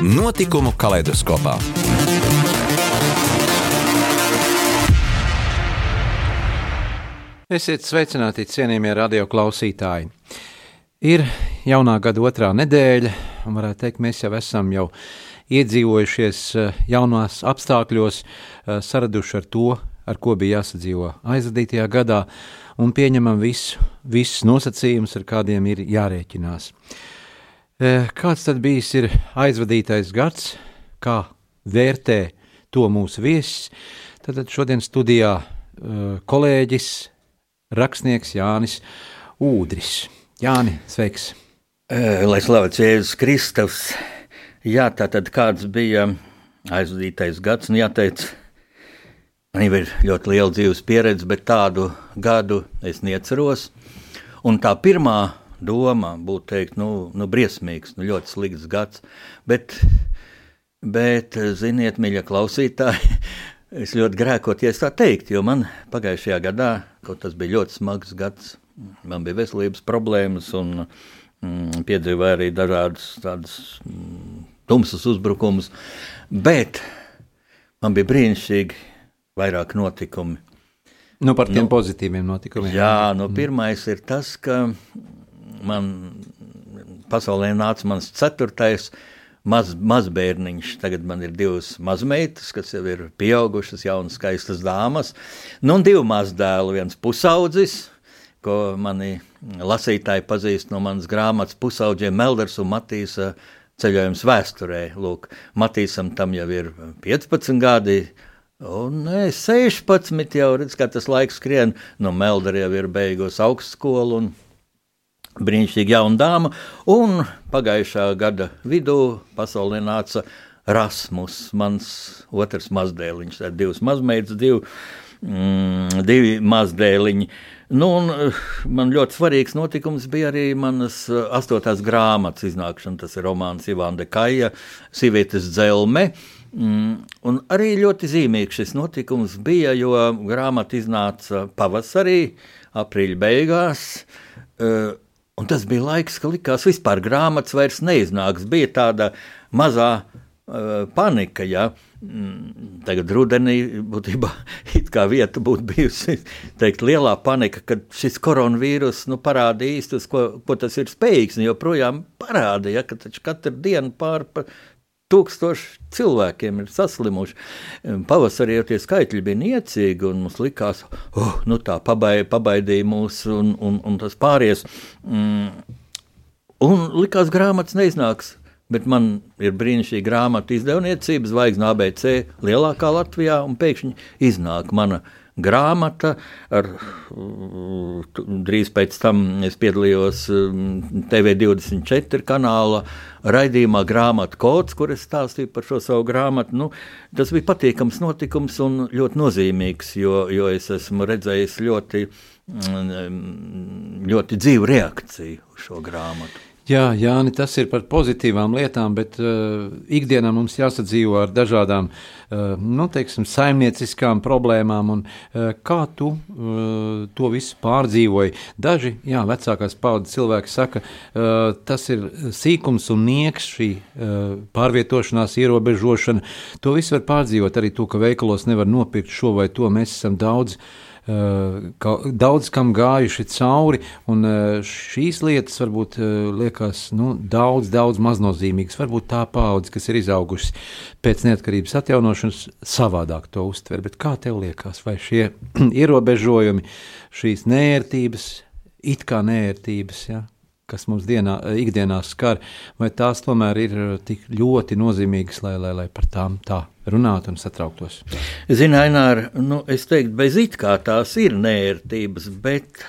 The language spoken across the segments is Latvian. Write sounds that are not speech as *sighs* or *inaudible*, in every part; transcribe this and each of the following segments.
Notikumu kaleidoskopā. Esiet sveicināti, cienījamie radioklausītāji. Ir jaunā gada otrā nedēļa, un varētu teikt, mēs jau esam jau iedzīvojušies eh, jaunās apstākļos, eh, saraduši ar to, ar ko bija jāsadzīvo aizvadītajā gadā, un pieņemam visu, visus nosacījumus, ar kādiem ir jārēķinās. Eh, kāds tad bijis ir aizvadītais gads, kā vērtē to mūsu viesis? Tad šodien studijā kolēģis, rakstnieks Jānis Ūdris. Jāni, sveiks! Lai slavēts Jēzus Kristus! Jā, tā tad kāds bija aizvadītais gads, un jāteic, man jau ir ļoti liela dzīves pieredze, bet tādu gadu es neatceros. Un tā pirmā doma būtu teikt, nu, nu briesmīgs, nu ļoti slikts gads, bet, bet ziniet, mīļie klausītāji, *laughs* es ļoti grēkoties tā teikt, jo man pagājušajā gadā, kaut tas bija ļoti smags gads, man bija veselības problēmas un mm, piedzīvoju arī dažādas tādas mm, tumsas uzbrukumus, bet man bija brīnišķīgi vairāk notikumi. Nu, par tiem nu, pozitīviem notikumiem. Jā, nu, pirmais ir tas, ka man pasaulē nāca mans ceturtais maz, mazbērniņš. Tagad man ir divas mazmeitas, kas jau ir pieaugušas, jaunas, skaistas dāmas. Nu, un divi mazdēli, viens pusaudzis, ko mani lasītāji pazīst no manas grāmatas pusauģiem Melders un Matīsa ceļojums vēsturē. Lūk, Matīsam tam jau ir 15 gadi. Un nē, 16 jau redz, kā tas laiks skrien. Nu, Meldera jau ir beigusi augstskolu un brīnišķīga jauna dāma. Un pagājušā gada vidū pasaulē nāca Rasmus, mans otrs mazdēliņš. Ir divas mazmeitas, divi, mm, divi mazdēliņi. Nu, un, eh, man ļoti svarīgs notikums bija arī manas eh, astotās grāmatas iznākšana. Tas ir romāns Ivāna Dekaja, Sīvietes dzelme. Mm, un arī ļoti zīmīgs šis notikums bija, jo grāmata iznāca pavasarī, aprīļa beigās. Un tas bija laiks, kad likās, ka vispār grāmatas vairs neiznāks. Bija tāda mazā uh, panika, ja, Mm, tagad rudenī būtībā *laughs* tā vieta būtu bijusi teikt, lielā panika, kad šis koronavīrus nu, parādīja īsti, ko, ko tas ir spējīgs. Joprojām parāda, ja, ka katru dienu pār tūkstoši cilvēkiem ir saslimuši. Pavasarī jau tie skaitļi bija niecīgi, un mums likās, oh, nu tā pabai, pabaidīja mūs, un, un, un tas pāries. Mm, un likās, grāmatas neiznāks bet man ir brīnišķīga grāmata izdevniecības, zvaigznes ABC, lielākā Latvijā, un pēkšņi iznāk mana grāmata. Ar, drīz pēc tam es piedalījos mm, TV24 kanāla raidījumā Grāmatu kods, kur es stāstīju par šo savu grāmatu. Nu, tas bija patīkams notikums un ļoti nozīmīgs, jo, jo es esmu redzējis ļoti, ļoti dzīvu reakciju uz šo grāmatu. Jā, Jāni, tas ir par pozitīvām lietām, bet uh, ikdienā mums jāsadzīvo ar dažādām uh, nu, teiksim, saimnieciskām problēmām. Un, uh, kā tu uh, to visu pārdzīvoji? Daži jā, vecākās paudzes cilvēki saka, uh, tas ir sīkums un nieks, šī uh, pārvietošanās, ierobežošana. To visu var pārdzīvot arī to, ka veikalos nevar nopirkt šo vai to. Mēs esam daudz uh, daudz kam gājuši cauri, un eh, šīs lietas varbūt eh, liekas nu, daudz, daudz maznozīmīgas. Varbūt tā paudze, kas ir izaugusi pēc neatkarības atjaunošanas, savādāk to uztver. Bet kā tev liekas, vai šie *clears throat* ierobežojumi, šīs nērtības, it kā nērtības, ja, kas mums dienā, ikdienā skar, vai tās tomēr ir tik ļoti nozīmīgas, lai, lai, lai par tām tā runātu un satrauktos? Zini, Ainār, nu, es teiktu, bez it kā tās ir nērtības, bet,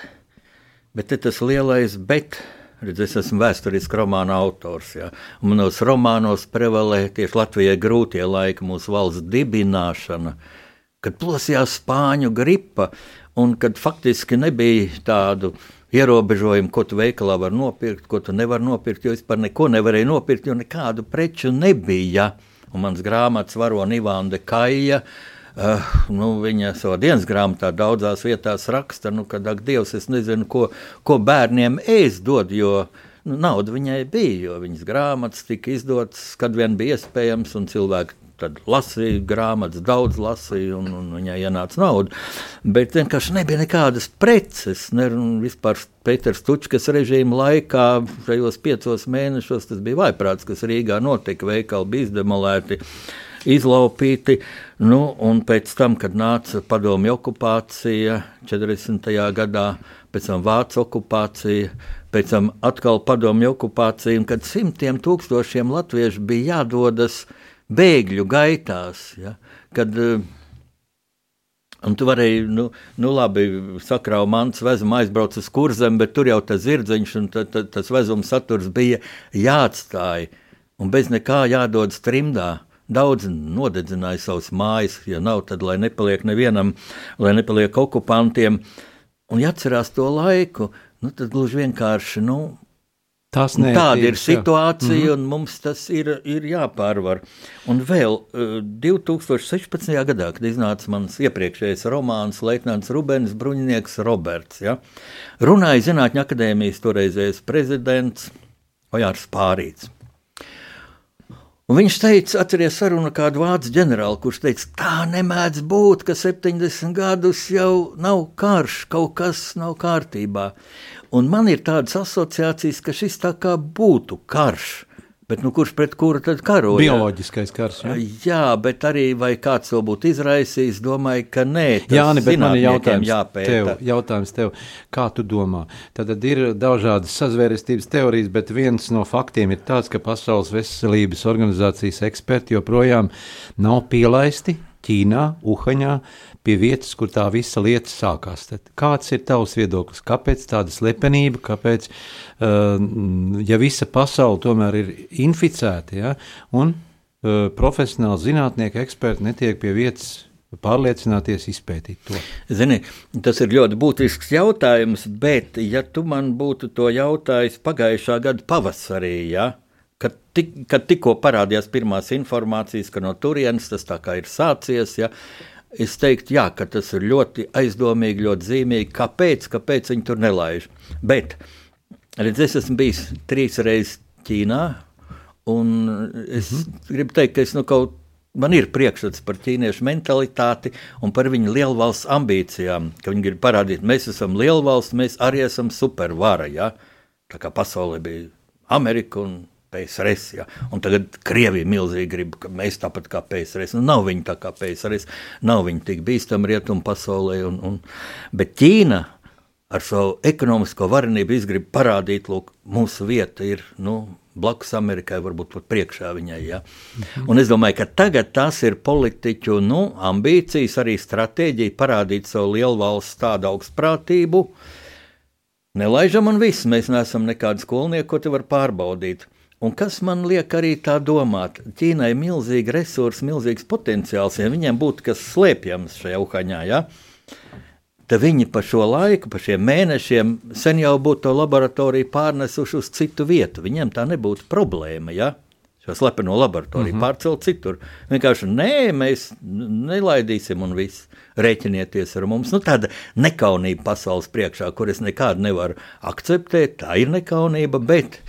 bet tas lielais bet Redz, es esmu vēsturisks romāna autors. Ja. Manos romānos prevalē tieši Latvijai grūtie laiki, mūsu valsts dibināšana, kad plosījās spāņu gripa un kad faktiski nebija tādu ierobežojumu, ko tu veikalā var nopirkt, ko tu nevari nopirkt, jo vispār neko nevarēja nopirkt, jo nekādu preču nebija. Un mans grāmatas varonis Ivāna Kaija. Uh, nu, viņa savā dienas grāmatā daudzās vietās raksta, nu, ka, ak, Dievs, es nezinu, ko, ko bērniem ēst dod, jo nu, nauda viņai bija, jo viņas grāmatas tika izdotas, kad vien bija iespējams, un cilvēki tad lasīja grāmatas, daudz lasīja, un, un viņai ienāca nauda. Bet vienkārši nebija nekādas preces. Ne, vispār Pēters Tučkas režīma laikā, šajos piecos mēnešos, tas bija vaiprāts, kas Rīgā notika, veikali bija izdemolēti. Izlaupīti, nu, un pēc tam, kad nāca padomju okupācija 40. gadā, pēc tam vācu okupācija, pēc tam atkal padomju okupācija, un kad simtiem tūkstošiem latviešu bija jādodas uh, bēgļu gaitās. Ja, kad, eh, Un tu varēji, nu, nu labi, sakrāva mans vezuma, aizbrauc uz kurzem, bet tur jau tas zirdziņš un ta, ta, tas vezuma saturs bija jāatstāj. Un bez nekā jādodas trimdā. Daudz nodedzināja savas mājas, ja nav, tad lai nepaliek nevienam, lai nepaliek okupantiem. Un ja atcerās to laiku, nu, tad gluži vienkārši, nu, Tas nu, tāda ir situācija, jā. Mhm. un mums tas ir, ir jāpārvar. Un vēl 2016. Eh, gadā, kad iznāca mans iepriekšējais romāns Leitnants Rubens Bruņinieks Roberts, ja, runāja Zinātņu akadēmijas toreizējais prezidents Ojārs Pārīts. Un viņš teica, atcerieties sarunu kādu vācu ģenerāli, kurš teica, tā nemēdz būt, ka 70 gadus jau nav karš, kaut kas nav kārtībā. Un man ir tādas asociācijas, ka šis tā kā būtu karš. Bet nu, kurš pret kuru tad karoja? Bioloģiskais karš. Ja? Jā, bet arī vai kāds to būtu izraisījis, domāju, ka nē. Jā, ne, bet man ir jautājums jāpēta. tev, jautājums tev, kā tu domā? Tad ir dažādas sazvērestības teorijas, bet viens no faktiem ir tāds, ka Pasaules veselības organizācijas eksperti joprojām nav pielaisti Ķīnā, Uhaņā, pie vietas, kur tā visa lieta sākās. Tad kāds ir tavs viedoklis? Kāpēc tāda slepenība, kāpēc, uh, ja visa pasaule tomēr ir inficēta, ja, un uh, profesionāli zinātnieki, eksperti netiek pie vietas pārliecināties, izpētīt to? Zini, tas ir ļoti būtisks jautājums, bet, ja tu man būtu to jautājis pagājušā gada pavasarī, ja, kad, tik, kad tikko parādījās pirmās informācijas, ka no turienes tas tā kā ir sācies, ja, Es teiktu, jā, ka tas ir ļoti aizdomīgi, ļoti zīmīgi. Kāpēc? Kāpēc viņi tur nelaiž? Bet redz, es esmu bijis trīs reizes Ķīnā, un es mm -hmm. gribu teikt, ka es nu kaut man ir priekšstats par ķīniešu mentalitāti un par viņu lielvalsts ambīcijām. Viņi grib parādīt, mēs esam lielvalsts, mēs arī esam supervara. Ja? Tā kā pasaulē bija Amerika un PSRS. Ja? Un tagad Krievija milzīgi grib, ka mēs tāpat kā PSRS. Nu, nav viņi tā kā PSRS, nav viņi tik bīstami rietumu pasaulē. Un, un, bet Ķīna ar savu ekonomisko varenību izgrib parādīt, ka mūsu vieta ir. Nu, Blakus Amerikai, varbūt pat priekšā viņai. Ja? Mhm. Un es domāju, ka tagad tas ir politiķu nu, ambīcijas, arī stratēģija parādīt savu lielu valsts tādu augstprātību. Nelaižam un viss, mēs neesam nekādi skolnieki, ko te var pārbaudīt. Un kas man liek arī tā domāt? Ķīnai ir milzīgi resursi, milzīgs potenciāls, ja viņiem būtu kas slēpjams šajā uhaņā. Ja? Tad viņi pa šo laiku, pa šiem mēnešiem, sen jau būtu to laboratoriju pārnesuši uz citu vietu. Viņiem tā nebūtu problēma. Ja? Šo slepeno laboratoriju mm -hmm. pārcelt citur. Vienkārši nē, mēs nelaidīsim un viss. Rēķinieties ar mums. Nu, tāda nekaunība pasaules priekšā, kuras nekādu nevaru akceptēt, tā ir nekaunība. Bet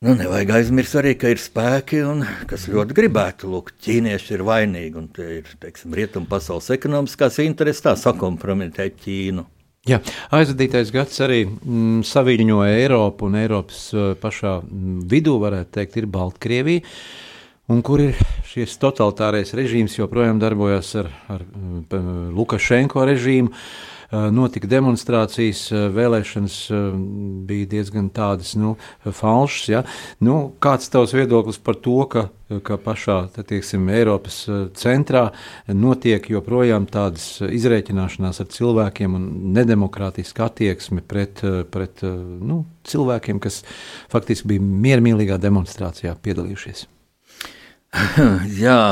Nu, nevajag aizmirst arī, ka ir spēki, un, kas ļoti gribētu, lūk, ķīnieši ir vainīgi. Un tie ir teiksim, rietumu pasaules ekonomiskās intereses, tā sakompromitēt Ķīnu. Jā, aizvadītais gads arī mm, saviņoja Eiropu un Eiropas uh, pašā mm, vidū, varētu teikt, ir Baltkrievija. Un kur ir šis totalitārais režīms, joprojām darbojas ar, ar Lukašenko režīmu. Notika demonstrācijas, vēlēšanas bija diezgan tādas nu, falšas. Ja? Nu, kāds tavs viedoklis par to, ka, ka pašā teiksim, Eiropas centrā notiek joprojām tādas izreikināšanās ar cilvēkiem un nedemokrātiska attieksme pret, pret nu, cilvēkiem, kas faktiski bija miermīlīgā demonstrācijā piedalījušies? *laughs* Jā,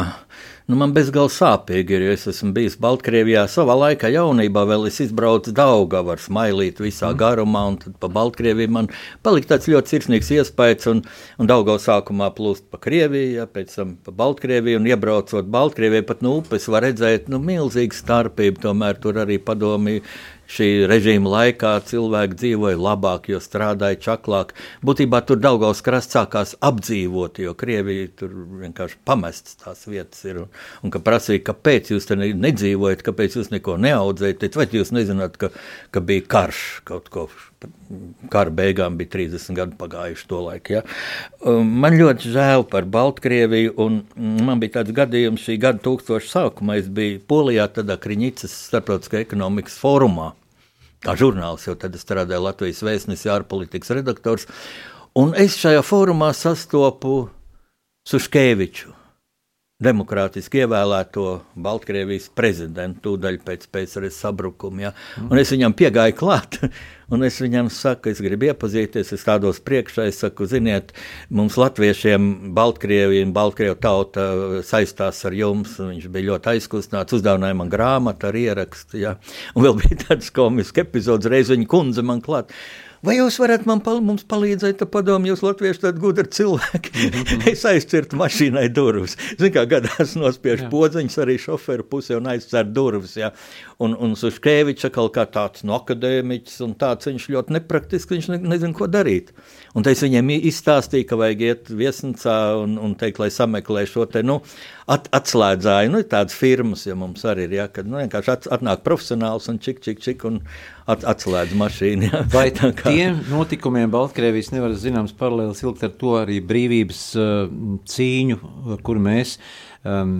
Nu, man bezgalīgi sāpīgi ir, jo es esmu bijis Baltkrievijā savā laikā, jaunībā. Vēl es izbraucu Daugavu ar smailīti visā mm. garumā, un tad pa Baltkrieviju man palika tāds ļoti sirsnīgs iespējas. Un, un Daugavu sākumā plūst pa Krieviju, ja, pēc tam pa Baltkrieviju, un iebraucot Baltkrievijā pat no upes var redzēt nu, milzīgu starpību. Tomēr tur arī padomju šī režīma laikā cilvēki dzīvoja labāk, jo strādāja čaklāk. Būtībā tur Daugaus krasts sākās apdzīvot, jo Krievija tur vienkārši pamestas tās vietas ir. Un, un ka prasīja, kāpēc jūs te nedzīvojat, kāpēc jūs neko neaudzējat, vai jūs nezināt, ka, ka bija karš kaut ko. Kara beigām bija 30 gadi pagājuši to laiku. Ja. Um, man ļoti žēl par Baltkrieviju, un man bija tāds gadījums šī gada tūkstoša sākumā. Es biju Polijā, tādā Kriņicas starptautiskā ekonomikas fórumā kā žurnālists, jau tad strādāju Latvijas vēstnesī, ārpolitikas redaktors. Un es šajā fórumā sastopu Suškeviču, demokrātiski ievēlēto Baltkrievijas prezidentu, tūdaļ pēc PSRS sabrukuma. Ja? Un es viņam piegāju klāt, *laughs* un es viņam saku, es gribu iepazīties, es tādos priekšā, es saku, ziniet, mums latviešiem Baltkrievija un Baltkrievu tauta saistās ar jums, viņš bija ļoti aizkustināts, uzdāvināja man grāmatu ar ierakstu, ja? un vēl bija *laughs* tāds komisks epizods, reiz viņa kundze man klāt. Vai jūs varat man pal mums palīdzēt, padomāt, jūs latvieši tādi gudri cilvēki? *laughs* es aizcirtu mašīnai durvis. Ziniet, kā gadās nospiež podziņas arī šoferu pusē un aizcer durvis. Ja? Un, un Suškevičs atkal kā tāds no akadēmiķis un tāds viņš ļoti nepraktisks, viņš ne, nezin, ko darīt. Un es viņiem izstāstīju, ka vajag iet viesnīcā un, un teikt, lai sameklē šo te, nu, at, atslēdzāju. Nu, tādas firmas, ja mums arī ir, ja, kad nu, vienkārši at, atnāk profesionāls un čik, čik, čik un at, atslēdz mašīnu. Ja. Vai *laughs* kā... tiem notikumiem Baltkrievijas nevar zināms paralēlis vilkt ar to arī brīvības uh, cīņu, ar kuru mēs um,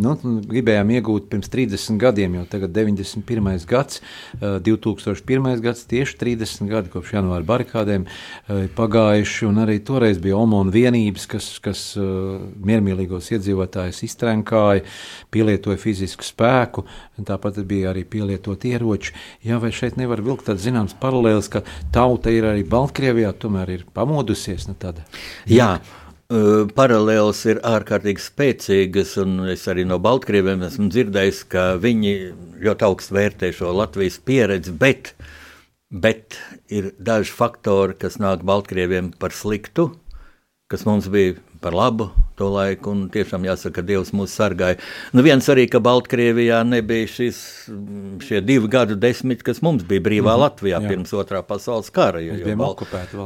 nu, gribējām iegūt pirms 30 gadiem, jau tagad 91. gads, uh, 2001. gads, tieši 30 gadi kopš janvāra barikādēm uh, pagājuši, un arī toreiz bija OMON vienības, kas, kas uh, miermīlīgos iedzīvotājus iztrenkāja, pielietoja fizisku spēku, tāpat bija arī pielietot ieroči. Jā, vai šeit nevar vilkt tāds zināms paralēls, ka tauta ir arī Baltkrievijā, tomēr ir pamodusies? Nu, tāda. Jā. Paralēlis ir ārkārtīgi spēcīgas, un es arī no Baltkrieviem esmu dzirdējis, ka viņi ļoti augstu vērtē šo Latvijas pieredzi, bet, bet ir daži faktori, kas nāk Baltkrieviem par sliktu, kas mums bija par labu to laiku, un tiešām jāsaka, ka Dievs mūs sargāja. Nu, viens arī, ka Baltkrievijā nebija šis, šie divi gadu desmiti, kas mums bija brīvā mm -hmm, Latvijā jā. pirms otrā pasaules kara. Jo, jo Bal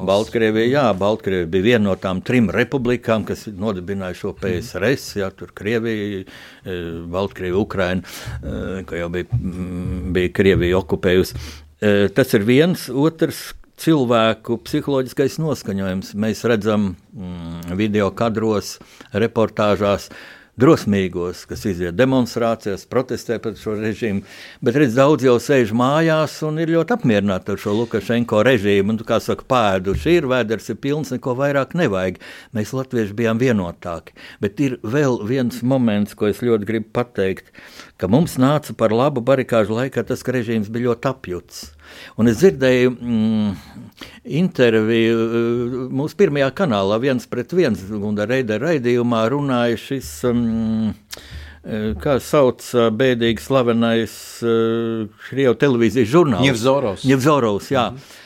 Baltkrievija, jā, Baltkrievija bija viena no tām trim republikām, kas nodibināja šo PSRS, jā, tur Krievija, e, Baltkrievija, Ukraina, e, ka jau bija, bija Krievija okupējusi. E, tas ir viens, otrs, cilvēku psiholoģiskais noskaņojums. Mēs redzam mm, video kadros, reportāžās. Drosmīgos, kas iziet demonstrācijās, protestē pret šo režīmu, bet redz, daudz jau sēž mājās un ir ļoti apmierināti ar šo Lukašenko režīmu. Un, kā saka, pēduši ir, vēders ir pilns, neko vairāk nevajag. Mēs latvieši bijām vienotāki. Bet ir vēl viens moments, ko es ļoti gribu pateikt, ka mums nāca par labu barikāžu laikā tas, ka režīms bija ļoti apjuts. Un es dzirdēju mm, interviju uh, mūsu pirmajā kanālā, viens pret viens, un ar Reidera raidījumā runāja šis. Mm, kā sauc bēdīgi slavenais uh, Krievijas televīzijas žurnāls. Ņevzorovs. Ņevzorovs, jā. Mm -hmm.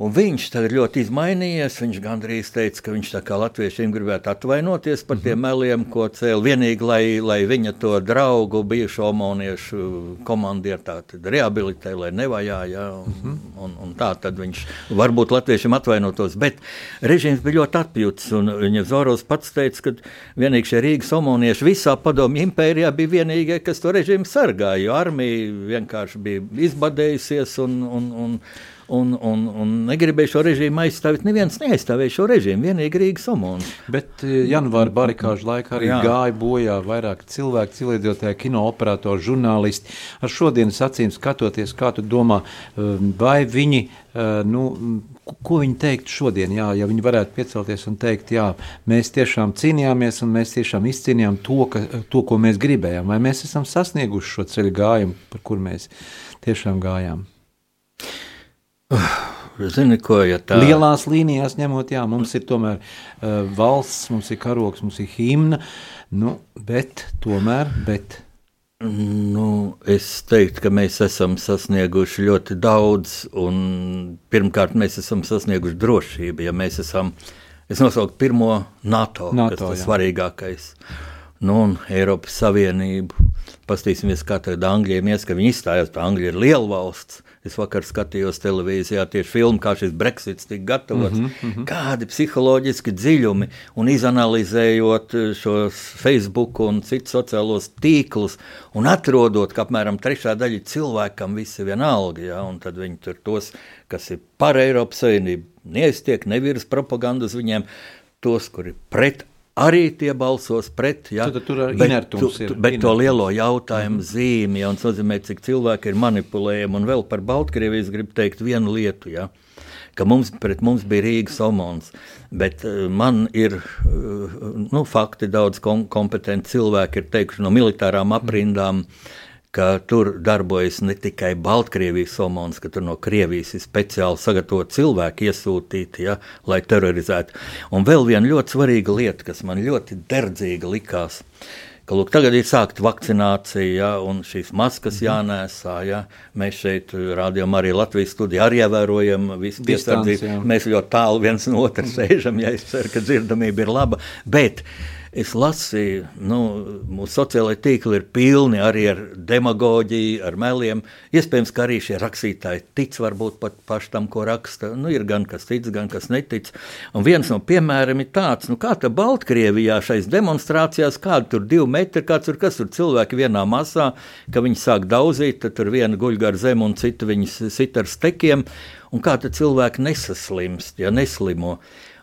Un viņš tagad ļoti izmainījies. Viņš gandrīz teica, ka viņš tā kā latviešiem gribētu atvainoties par tiem mhm. meliem, ko cēlīja. Vienīgi, lai, lai viņa to draugu, bijušo omoniešu komandieru rehabilitē, lai nevajā. Ja, un, mhm. un, un tā tad viņš varbūt latviešiem atvainotos. Bet režīms bija ļoti atpūts. Viņa Zoros pats teica, ka vienīgi šie Rīgas omonieši visā padomju impērijā bija vienīgie, kas to režīmu sargāja. Jo armija vienkārši bija izbadējusies un, un, un un, un, un negribēja šo režīmu aizstāvēt. Neviens neaizstāvēja šo režīmu, vienīgi Rīgas Somons. Bet eh, janvāra barikāžu laikā arī Jā. gāja bojā vairāk cilvēku, cilvēdzīvotāji, kino operatori, žurnālisti. Ar šodienas acīm skatoties, kā tu domā, um, vai viņi, uh, nu, ko viņi teiktu šodien, jā, ja viņi varētu piecelties un teikt, jā, mēs tiešām cīnījāmies un mēs tiešām izcīnījām to, ka, to, ko mēs gribējām, vai mēs esam sasnieguši šo ceļu gājumu, par kur mēs tiešām gājām. *sighs* Zini, ko, ja tā... Lielās līnijās ņemot, jā, mums ir tomēr uh, valsts, mums ir karoks, mums ir himna, nu, bet tomēr, bet Nu, es teiktu, ka mēs esam sasnieguši ļoti daudz. Pirmkārt, mēs esam sasnieguši drošību. Ja mēs esam, es nosaucu pirmo NATO, NATO kas tas svarīgākais. Nu, un Eiropas Savienību. Pastīsimies, kā tagad Anglijam ies, ka viņi izstājās. Angļija ir liela valsts. Es vakar skatījos televīzijā tieši filmu, kā šis Brexits tika gatavots. Mm -hmm. Kādi psiholoģiski dziļumi un izanalizējot eh, šos Facebook un citus sociālos tīklus un atrodot, ka apmēram trešā daļa cilvēkam viss ir vienalga, ja, un tad viņi tur tos, kas ir par Eiropas Savienību, neiztiek, nevirs propaganda uz viņiem, tos, kuri pret arī tie balsos pret. Ja? Tad, tur bet, inertums tu, ir. Bet inertums. to lielo jautājumu mm -hmm. zīmi, ja, un tas nozīmē, cik cilvēki ir manipulējami. Un vēl par Baltkrieviju gribu teikt vienu lietu. Ja? ka mums, pret mums bija Rīgas omons, bet uh, man ir uh, nu, fakti daudz kom kompetenti cilvēki ir teikuši no militārām aprindām. Mm ka tur darbojas ne tikai Baltkrievijas somons, ka tur no Krievijas ir speciāli sagatavoti cilvēki iesūtīti, ja, lai terorizētu. Un vēl viena ļoti svarīga lieta, kas man ļoti derdzīga likās. Ka, lūk, tagad ir sākta vakcinācija, ja, un šīs maskas mhm. jānēsā. Ja. Mēs šeit, rādījām, arī Latvijas studijā, arī ievērojam visu piesardzību. Mēs ļoti tālu viens no otra *laughs* sēžam, ja es ceru, ka dzirdamība ir laba. Bet, uh, Es lasīju, nu, mūsu sociālai tīkli ir pilni arī ar demagoģiju, ar meliem. Iespējams, ka arī šie rakstītāji tic varbūt pat paši tam, ko raksta. Nu, ir gan kas tic, gan kas netic. Un viens no piemēriem ir tāds, nu, kā tā Baltkrievijā šais demonstrācijās, kādi tur divi metri, kāds tur, kas tur cilvēki vienā masā, ka viņi sāk daudzīt, tad tur viena guļ gar zemu un cita viņas sit ar stekiem, un kā tad cilvēki nesaslimst, ja neslimo.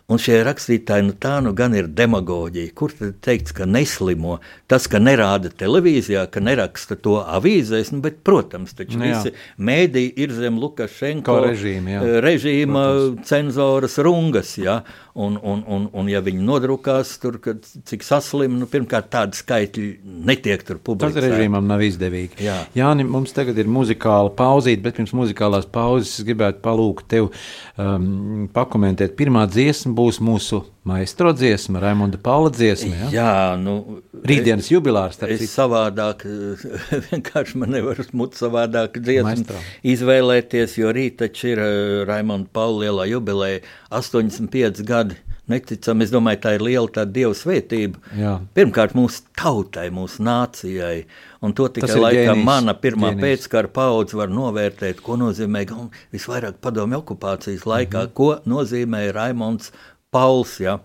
Un šie rakstītāji, nu tā nu gan ir demagoģija. Kur tad teikts, ka neslimo? Tas, ka nerāda televīzijā, ka neraksta to avīzēs, nu, bet, protams, taču nu, visi mēdīji ir zem Lukašenko režīma. Eh, režīma cenzoras rungas. Jā. Un, un, un, un ja viņi nodrukās tur, kad, cik saslim, nu, pirmkārt, tādi skaitļi netiek tur publicēti. Tas režīmam nav izdevīgi. Jā, Jāni, mums tagad ir muzikāla pauzīte, bet pirms muzikālās pauzes es gribētu palūgt tev um, pakomentēt. Pirmā dziesma būs mūsu maistro dziesma, Raimonda Paula dziesma. Ja? Jā, nu. Rītdienas jubilārs. Es citu. savādāk, *laughs* vienkārši man nevar smut savādāk dziesmu Maestro. izvēlēties, jo rīt taču ir uh, Raimonda Paula lielā jubilēja 85 gadi. Neticami, es domāju, tā ir liela tā dieva svētība. Jā. Pirmkārt, mūsu tautai, mūsu nācijai. Un to tikai laikam ģēnijs, mana pirmā ģēnijs. pēckara paudze var novērtēt, ko nozīmē visvairāk padomju okupācijas laikā, mm -hmm. ko nozīmē Raimonds Pauls. Ja?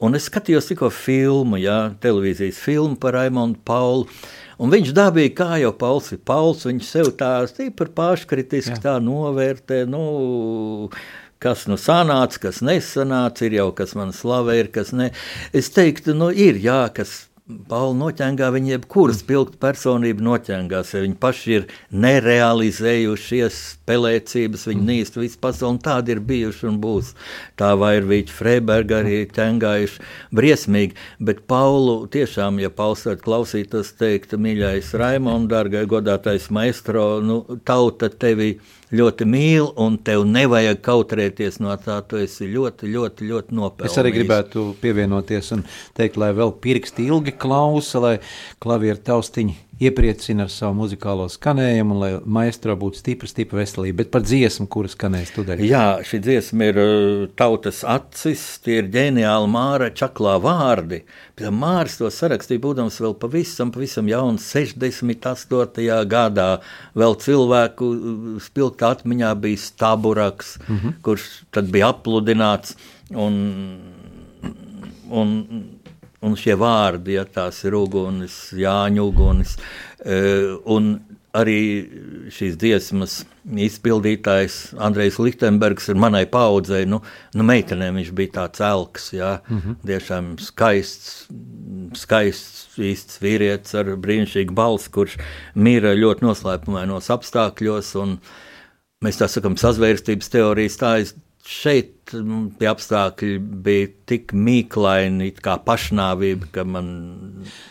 Un es skatījos tikko filmu, ja? televīzijas filmu par Raimondu Paulu. Un viņš dabīja, kā jau Pauls ir Pauls, viņš sev tā stipri paškritiski tā novērtē. Nu, kas nu sanāca, kas nesanāca, ir jau kas man slavē, ir kas ne. Es teiktu, nu ir jā, kas Pauli noķēngā, viņi jebkuru spilgtu personību noķēngās, ja viņi paši ir nerealizējušies spēlēcības, viņi mm. nīst visu pasauli, un tādi ir bijuši un būs. Tā Vairvīķa Freiberga arī ķēngājuši briesmīgi, bet Paulu tiešām, ja Pauls varētu klausītos, teikt, mīļais Raimond, dargai godātais maestro, nu, tauta tevi ļoti mīl, un tev nevajag kautrēties no tā. Tu esi ļoti, ļoti, ļoti nopelnījis. Es arī gribētu pievienoties un teikt, lai vēl pirksti ilgi klausa, lai klavieru taustiņi iepriecina ar savu muzikālo skanējumu, un lai maestro būtu stipra, stipra veselība. Bet par dziesmu, kuras skanēs tūdaļ. Jā, šī dziesma ir uh, tautas acis, tie ir ģeniāli māra čaklā vārdi. Mārs to sarakstīja, būdams vēl pavisam, pavisam jauns, 68. gadā. Vēl cilvēku uh, spilgtā atmiņā bija Staburaks, mm -hmm. kurš tad bija apludināts. Un, un, un šie vārdi, ja tās ir uguns, Jāņa uguns, e, un arī šīs dziesmas izpildītājs Andrejs Lichtenbergs ir manai paudzei. Nu, nu meitenēm viņš bija tāds elks, jā, mm -hmm. tiešām skaists, skaists, īsts vīrietis ar brīnišķīgu balsi, kurš mīra ļoti noslēpumainos apstākļos. Mēs tā sakām, sazvērstības teorijas tā šeit mm, tie apstākļi bija tik mīklaini, kā pašnāvība, ka man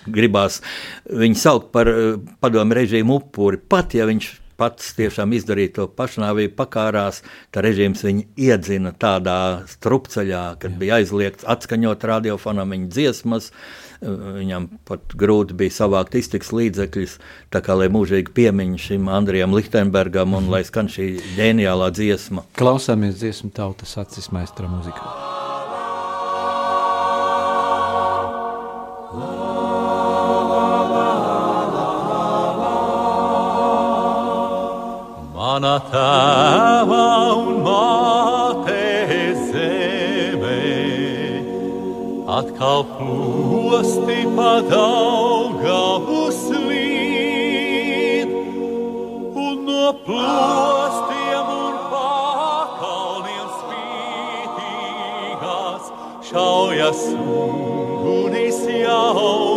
gribās viņu saukt par eh, padomu režīmu upuri. Pat ja viņš pats tiešām izdarīja to pašnāvību, pakārās, tad režīms viņu iedzina tādā strupceļā, kad Jā. bija aizliegts atskaņot radiofonam viņa dziesmas. Viņam pat grūti bija savākt iztiks līdzekļus, tā kā lai mūžīgi piemiņš šim Andrijam Lichtenbergam un lai skan šī ģeniālā dziesma. Klausāmies dziesmu tautas acis maistra mūzikā. Mana tēva un māte zeme. Atkal plosti padaugavu slīd, un no plostiem un pakalniem spītīgās šaujas ugunis jaunas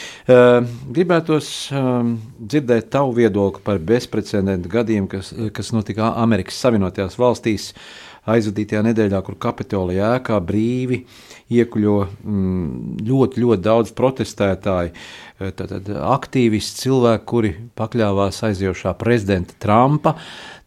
Uh, gribētos um, dzirdēt tavu viedokli par bezprecedenta gadījumu, kas, kas notika Amerikas Savienotajās valstīs aizvadītajā nedēļā, kur Kapitolija ēkā brīvi iekuļo mm, ļoti, ļoti daudz protestētāju, tātad aktīvisti, cilvēki, kuri pakļāvās aizjošā prezidenta Trumpa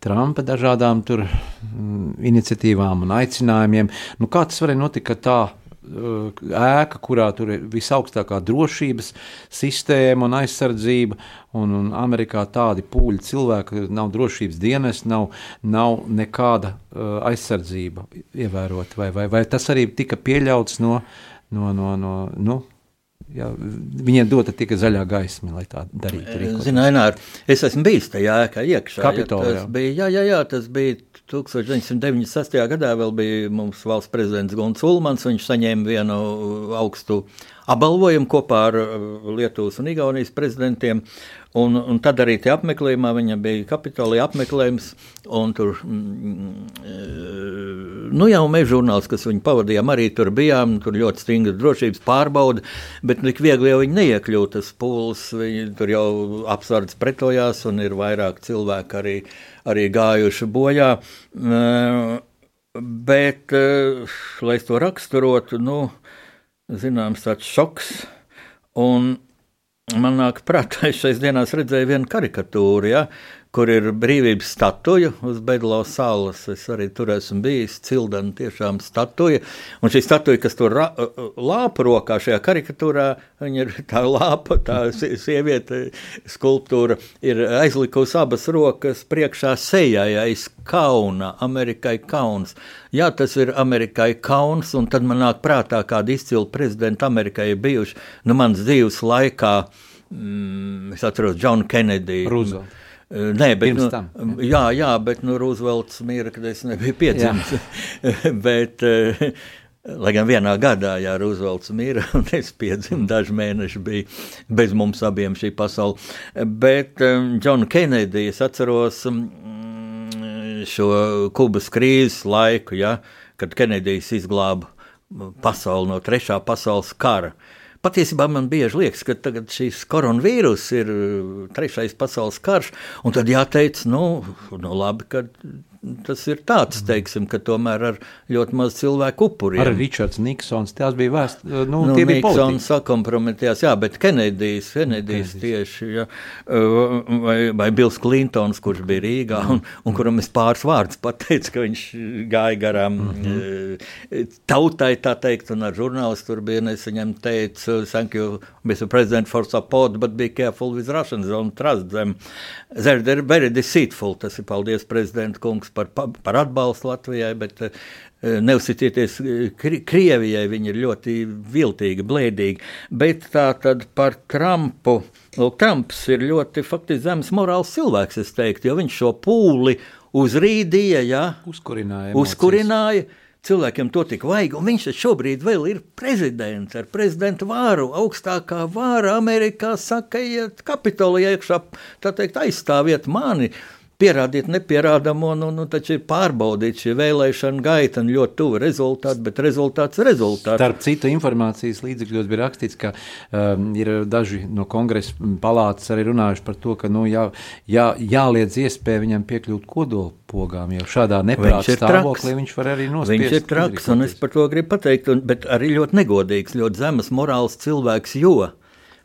Trumpa dažādām tur, mm, iniciatīvām un aicinājumiem. Nu, kā tas varēja notikt, ka tā ēka, kurā tur ir visaugstākā drošības sistēma un aizsardzība. Un, un Amerikā tādi pūļi cilvēki, nav drošības dienas, nav, nav nekāda uh, aizsardzība ievērota. Vai, vai, vai tas arī tika pieļauts no, no, no, no nu, Jā, viņiem dota tikai zaļā gaisma, lai tā darītu. Ziniet, es esmu bijis tajā ēkā iekšā. Kapitolā, ja, tas, bija, jā, jā, jā, tas bija 1996. gadā. Vēl bija mums valsts prezidents Gunts Ulmans. Viņš saņēma vienu augstu apbalvojumu kopā ar Lietuvas un Igaunijas prezidentiem. Un, un tad arī tie apmeklējumā viņam bija kapitolija apmeklējums, tur, mm, nu jau mēs žurnāls, kas viņu pavadījām, arī tur bijām, tur ļoti stingra drošības pārbauda, bet tik viegli jau viņi neiekļūt, tas pūls, viņi tur jau apsardz pretojās, un ir vairāk cilvēku arī, arī gājuši bojā. Bet, lai to raksturotu, nu, zināms, tāds šoks. Un Man nāk prātā, es šais dienās redzēju vienu karikatūru, ja, kur ir brīvības statuja uz Bedlo salas. Es arī tur esmu bijis, cildena tiešām statuja. Un šī statuja, kas tur lāpa rokā šajā karikatūrā, ir tā lāpa, tā sieviete skulptūra, ir aizlikusi abas rokas priekšā sejai aiz kauna, Amerikai kauns. Jā, tas ir Amerikai kauns, un tad man nāk prātā, kāda izcila prezidenta Amerikai bijuši, nu, mans dzīves laikā, mm, es atceros Džonu Kennedy. Roosevelt. Nē, bet, nu, tam, jā. jā, jā, bet nu, Roosevelts mīra, kad es nebiju piedzimis. *laughs* bet, lai gan vienā gadā, jā, Roosevelts mīra, *laughs* un es piedzimu, daži mēneši bija bez mums abiem šī pasaule. Bet Džonu um, Kennedy es atceros um, šo Kubas krīzes laiku, ja, kad Kenedijs izglāba pasauli no trešā pasaules kara. Uh, Patiesībā man bieži liekas, ka šis koronavīrus ir trešais pasaules karš, un tad jāteic, nu, nu labi, ka tas ir tāds, mhm. teiksim, ka tomēr ar ļoti maz cilvēku upuriem. Arī Ričards Niksons, tās bija vēst, nu, nu tie bija Niksons sakompromitējās, jā, bet Kenedijs, Kenedijs tieši, jā, vai, vai Bils Klintons, kurš bija Rīgā, un, un kuram es pāris vārdus pateicu, ka viņš gāja garām mm -hmm. tautai, tā teikt, un ar žurnālistu tur bija, un es viņam teicu, thank you, Mr. President, for support, but be careful with Russians, don't trust them. They're very deceitful, tas ir paldies, prezidenta kungs, par, par atbalstu Latvijai, bet uh, neuzticieties kri, Krievijai, viņi ir ļoti viltīgi, blēdīgi. Bet tā tad par Trumpu. Lūk, Trumps ir ļoti faktiski zemes morāls cilvēks, es teiktu, jo viņš šo pūli uzrīdīja, ja, uzkurināja. uzkurināja cilvēkiem to tik vajag, un viņš šobrīd vēl ir prezidents ar prezidentu vāru. Augstākā vāra Amerikā saka, iet kapitolijā iekšā, tā teikt, aizstāviet mani pierādiet nepierādamo, nu, nu taču ir pārbaudīt šī vēlēšana gaita un ļoti tuva rezultāti, bet rezultāts ir rezultāts. Starp citu, informācijas līdzekļos bija rakstīts, ka um, ir daži no kongresa palātas arī runājuši par to, ka nu, jā, jā, jāliedz iespēja viņam piekļūt kodolpogām, jo šādā neprātā stāvoklī viņš var arī nospiest. Viņš ir traks, un es par to gribu pateikt, un, bet arī ļoti negodīgs, ļoti zemes morāls cilvēks, jo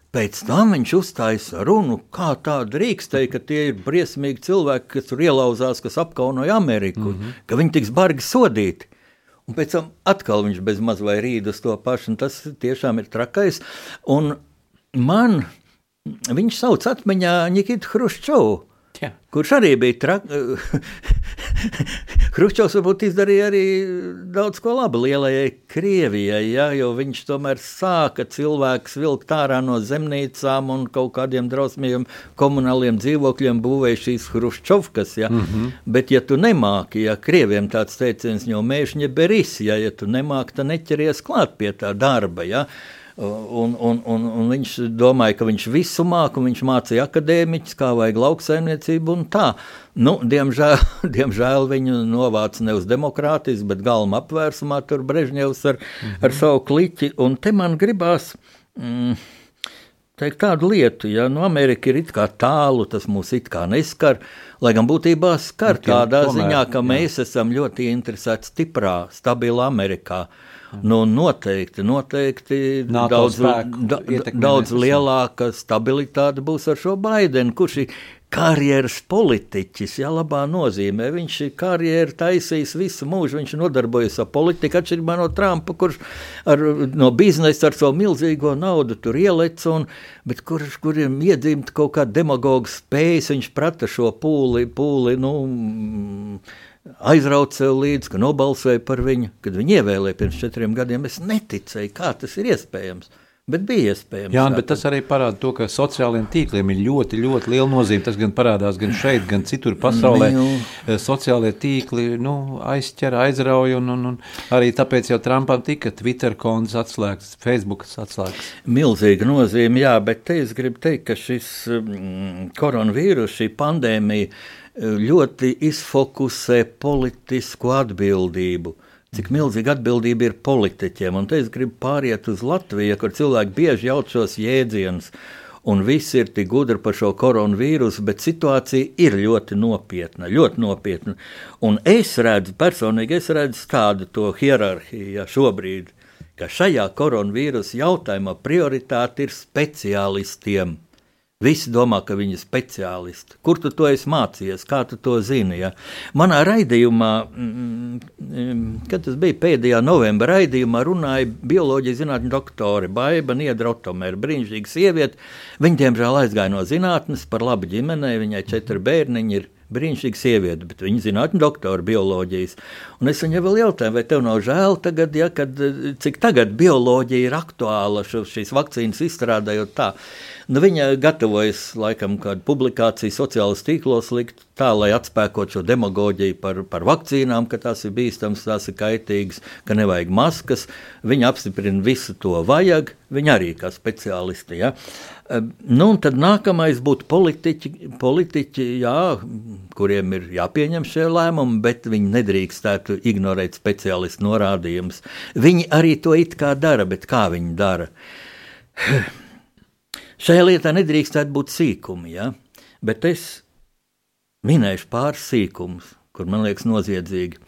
Pēc tam viņš uztaisa runu, kā tā drīkstēja, ka tie ir briesmīgi cilvēki, kas tur ielauzās, kas apkaunoja Ameriku, mm -hmm. ka viņi tiks bargi sodīti. Un pēc tam atkal viņš bez maz vai rīd uz to pašu, un tas tiešām ir trakais. Un man viņš sauc atmiņā Nikitu Hruščovu. Jā. Kurš arī bija traks. Hruščovs varbūt izdarīja arī daudz ko labu lielajai Krievijai, ja, jo viņš tomēr sāka cilvēkus vilkt ārā no zemnīcām un kaut kādiem drausmīgiem komunāliem dzīvokļiem būvēja šīs Hruščovkas. Ja. Mm -hmm. Bet, ja tu nemāki, ja Krieviem tāds teiciens jau mēžņa beris, ja, ja tu nemāki, tad neķeries klāt pie tā darba. Ja. Un, un, un, un viņš domāja, ka viņš visu māca, viņš mācīja akadēmiķus, kā vajag lauksaimniecību un tā. Nu, diemžēl, *laughs* diemžēl viņu novāca ne uz demokrātijas, bet galma apvērsumā tur Brežņevs ar, mm -hmm. ar savu kliķi. Un te man gribās. Mm, teikt tādu lietu, ja nu, Amerika ir it kā tālu, tas mūs it kā neskar, Lai gan būtībā skar Nu, tie tādā tomēr, ziņā, ka jā. mēs esam ļoti interesēti stiprā, stabilā Amerikā. Nu, noteikti, noteikti NATO daudz, da, daudz lielāka stabilitāte būs ar šo Baidenu, kurš ir karjeras politiķis, ja labā nozīmē. Viņš ir karjeru taisījis visu mūžu, viņš nodarbojas ar politiku, atšķirībā no Trumpa, kurš ar, no biznesa ar savu milzīgo naudu tur ielec, un, bet kurš, kuriem iedzimta kaut kāda demagoga spējas, viņš prata šo pūli, pūli nu, aizraut sev līdzi, ka nobalsoja par viņu, kad viņu ievēlēja pirms četriem gadiem. Es neticēju, kā tas ir iespējams. Bet bija iespējams. Jā, bet tas arī parāda to, ka sociālajiem tīkliem ir ļoti, ļoti liela nozīme. Tas gan parādās gan šeit, gan citur pasaulē. Nu. Eh, Sociālie tīkli nu, aizķer, aizrauj, un, un, un arī tāpēc jau Trumpam tika Twitter konts atslēgts, Facebook atslēgts. Milzīga nozīme, jā, bet te es gribu teikt, ka šis mm, koronavīrus, šī pandēmija eh, ļoti izfokusē politisku atbildību. Cik milzīga atbildība ir politiķiem, un te es gribu pāriet uz Latviju, kur cilvēki bieži jauc šos jēdzienus, un visi ir tik gudri par šo koronavīrusu, bet situācija ir ļoti nopietna, ļoti nopietna. Un es redzu, personīgi es redzu tādu hierarhiju ja, šobrīd, ka šajā koronavīrusa jautājumā prioritāte ir speciālistiem. Visi domā, ka viņi ir speciālisti. Kur tu to esi mācījies, kā tu to zini? Ja? Manā raidījumā, mm, mm, kad tas bija pēdējā novembra raidījumā, runāja bioloģijas zinātņu doktore Baiba Niedrotomēra, brīnišķīga sieviete. Viņa, diemžēl, aizgāja no zinātnes par labu ģimenei, viņai četri bērniņi ir brīnišķīga sieviete, bet viņa zinātnē, doktora bioloģijas. Un es viņai vēl jautāju, vai tev nav žēl, tagad, ja, kad, cik tagad bioloģija ir aktuāla šo, šīs vakcīnas izstrādājot tā. Nu, viņa gatavojas laikam kādu publikāciju sociālajos tīklos likt tā, lai atspēkot šo demagoģiju par, par vakcīnām, ka tās ir bīstamas, tās ir kaitīgas, ka nevajag maskas. Viņa apstiprina visu to vajag, viņa arī kā speciālisti. Ja? Nu, un tad nākamais būtu politiķi, politiķi jā, kuriem ir jāpieņem šie lēmumi, bet viņi nedrīkstētu ignorēt speciālistu norādījumus. Viņi arī to it kā dara, bet kā viņi dara? Šajā lietā nedrīkstētu būt sīkumi, ja? bet es minēšu pāris sīkumus, kur man liekas noziedzīgi.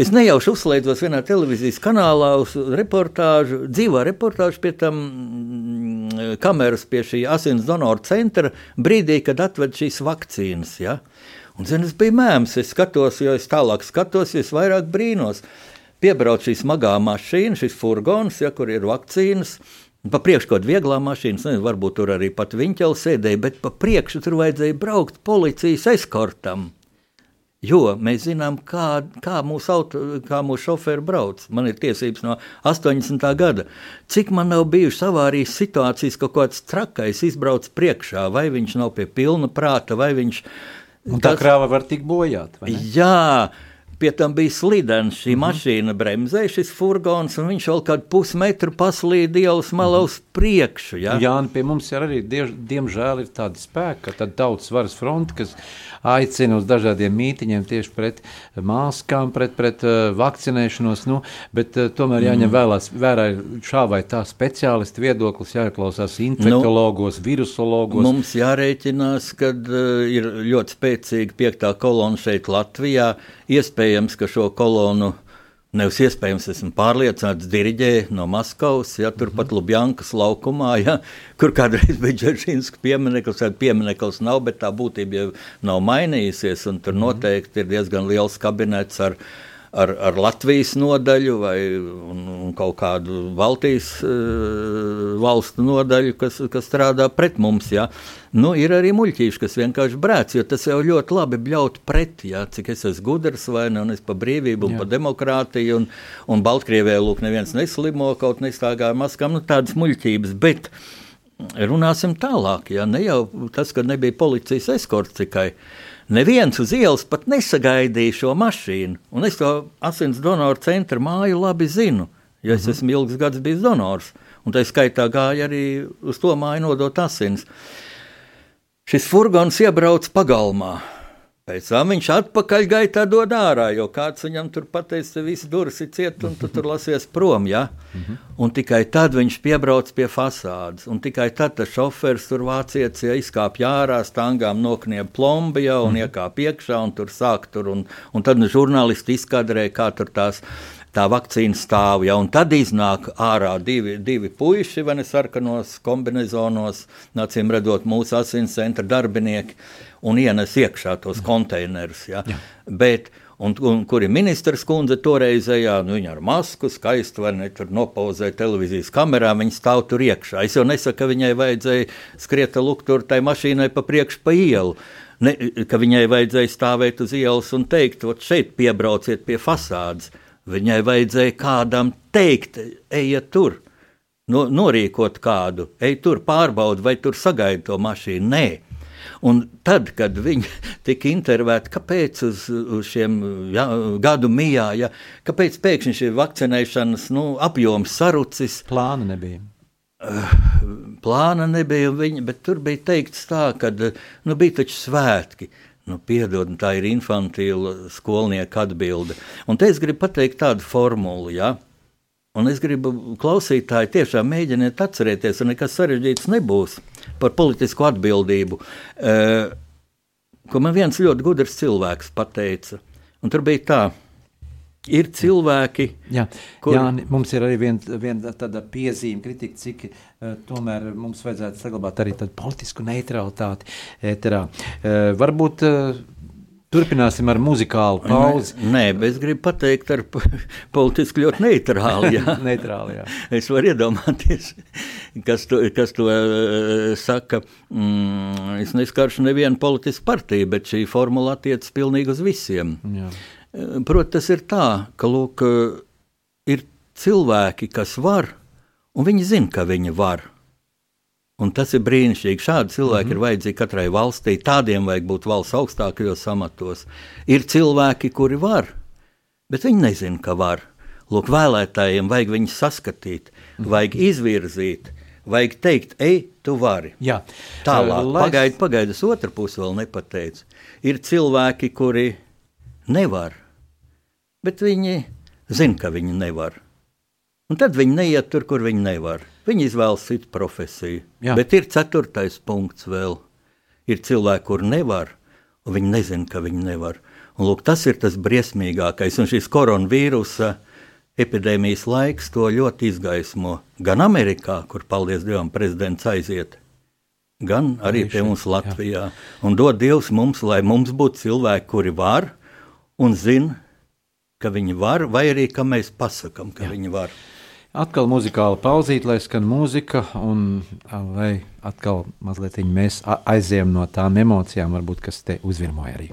Es nejauši uzslēdzos vienā televīzijas kanālā uz reportāžu, dzīvā reportāžu pie tam mm, kameras pie šī asins donoru centra brīdī, kad atved šīs vakcīnas. Ja? Un, zin, es biju mēms, es skatos, jo es tālāk skatos, jo es vairāk brīnos. Piebrauc šī smagā mašīna, šis furgons, ja, kur ir vakcīnas. Pa priekšu kaut kāda viegla mašīna, nezinu, varbūt tur arī pat viņķeli sēdēja, bet pa priekšu tur vajadzēja braukt policijas eskortam. Jo mēs zinām, kā, kā mūsu auto, kā mūsu šoferi brauc. Man ir tiesības no 80. gada. Cik man nav bijušas avārijas situācijas, ka kaut kāds trakais izbrauc priekšā, vai viņš nav pie pilna prāta, vai viņš. Un tā krāva var tikt bojāt. vai ne? Jā, pie tam bija slidens. Šī Mhm. mm -hmm. mašīna bremzēja, šis furgons, un viņš vēl kādu pusmetru paslīd ielas malā uz priekšu. Ja? Jā, un pie mums ir arī, diež, diemžēl, ir tādi spēki, ka tad tautas varas fronte, kas aicina uz dažādiem mītiņiem tieši pret māskām, pret, pret uh, vakcinēšanos, nu, bet uh, tomēr jāņem vēlās, vērā šā vai tā speciālisti viedoklis, jāklausās infektologos, virusologos. Mums jārēķinās, ka uh, ir ļoti spēcīga piektā kolona šeit Latvijā. Iespējams, ka šo kolonu Nevis iespējams, esmu pārliecināts, diriģē no Maskavas, ja turpat Lubjankas laukumā, ja, kur kādreiz *laughs* bija Džeržīnska piemineklis, tad piemineklis nav, bet tā būtība jau nav mainījusies, un tur noteikti ir diezgan liels kabinets ar, ar, ar Latvijas nodaļu vai un, un kaut kādu Baltijas uh, valstu nodaļu, kas, kas strādā pret mums. Ja. Nu, ir arī muļķīši, kas vienkārši brēc, jo tas jau ļoti labi bļaut pret, ja, cik es esmu gudrs vai ne, un es par brīvību un Jā. par demokrātiju, un, un Baltkrievijā lūk neviens neslimo, kaut nestāgā maskām, nu tādas muļķības, bet runāsim tālāk, ja ne jau tas, ka nebija policijas eskorts tikai. Neviens uz ielas pat nesagaidīja šo mašīnu, un es to asins donoru centra māju labi zinu, jo es esmu ilgus gadus bijis donors, un tā skaitā gāja arī uz to māju nodot asins. Šis furgons iebrauc pagalmā. Pēc tam viņš atpakaļ gaitā dod ārā, jo kāds viņam tur pateica, ka viss durvis ir ciet, un tu tur lasies prom. Ja? Mm -hmm. Un tikai tad viņš piebrauc pie fasādes. Un tikai tad tas šofers tur vācietis ja, izkāpa ārā, stangām nokniep plombi jau un mm -hmm. iekāpa iekšā un tur sāk tur. Un, un tad žurnālisti izkadrēja, kā tur tās tā vakcīna stāv. Ja, un tad iznāk ārā divi, divi puiši, vai ne sarkanos kombinezonos, acīm redzot, mūsu asins centra darbinieki un ienes iekšā tos konteinerus. Ja? Jā. Bet, un, un kur ir ministrs kundze toreizējā, nu, viņa ar masku, skaisti vai ne, tur nopauzē televīzijas kamerā, viņa stāv tur iekšā. Es jau nesaku, ka viņai vajadzēja skriet lūk tur tai mašīnai pa priekšu pa ielu. Ne, ka viņai vajadzēja stāvēt uz ielas un teikt, šeit piebrauciet pie fasādes. Viņai vajadzēja kādam teikt, ejiet tur, no, norīkot kādu, ej tur, pārbaudi, vai tur sagaidi to mašīnu. Nē, Un tad, kad viņi *laughs* tika intervētāti, kāpēc uz, uz šiem ja, gadu mijā, ja, kāpēc pēkšņi šī vakcinēšanas nu, apjoms sarucis? Plāna nebija. Uh, *sighs* plāna nebija, viņa, bet tur bija teikts tā, ka nu, bija taču svētki. Nu, piedod, tā ir infantīla skolnieka atbilde. Un te es gribu pateikt tādu formulu, ja? un es gribu klausītāji tiešām mēģiniet atcerēties, un nekas sarežģīts nebūs par politisku atbildību, uh, ko man viens ļoti gudrs cilvēks pateica. Un tur bija tā, ir cilvēki, jā, kur... jā, mums ir arī viena vien tāda piezīme, kritika, cik uh, tomēr mums vajadzētu saglabāt arī tādu politisku neutralitāti. Ēterā. Uh, varbūt uh, Turpināsim ar muzikālu pauzi. Nē, nē es gribu pateikt, ar politiski ļoti neitrāli. Jā. *laughs* neitrāli jā. Es varu iedomāties, kas to, kas to uh, saka. Mm, es neskaršu nevienu politisku partiju, bet šī formula attiecas pilnīgi uz visiem. Jā. Protams, tas ir tā, ka lūk, ir cilvēki, kas var, un viņi zina, ka viņi var. Un tas ir brīnišķīgi. Šādi cilvēki mm -hmm. ir vajadzīgi katrai valstī. Tādiem vajag būt valsts augstākajos amatos. Ir cilvēki, kuri var, bet viņi nezina, ka var. Lūk, vēlētājiem vajag viņus saskatīt, mm -hmm. vajag izvirzīt, vajag teikt, ej, tu vari. Jā. Tālāk, uh, pagaidi, pagaidi, es otru pusi vēl nepateicu. Ir cilvēki, kuri nevar, bet viņi zina, ka viņi nevar. Un tad viņi neiet tur, kur viņi nevar. Viņi izvēlas citu profesiju. Jā. Bet ir ceturtais punkts vēl. Ir cilvēki, kur nevar, un viņi nezina, ka viņi nevar. Un, lūk, tas ir tas briesmīgākais. Un šis koronavīrusa epidēmijas laiks to ļoti izgaismo. Gan Amerikā, kur, paldies Dievam, prezidents aiziet, gan arī pie mums Latvijā. Jā. Un dod Dievs mums, lai mums būtu cilvēki, kuri var un zina, ka viņi var, vai arī ka mēs pasakām, ka Jā. viņi var. Atkal muzikāla pauzīte, lai skan mūzika, un lai atkal mazliet mēs aizējām no tām emocijām, varbūt, kas te uzvirmoja arī.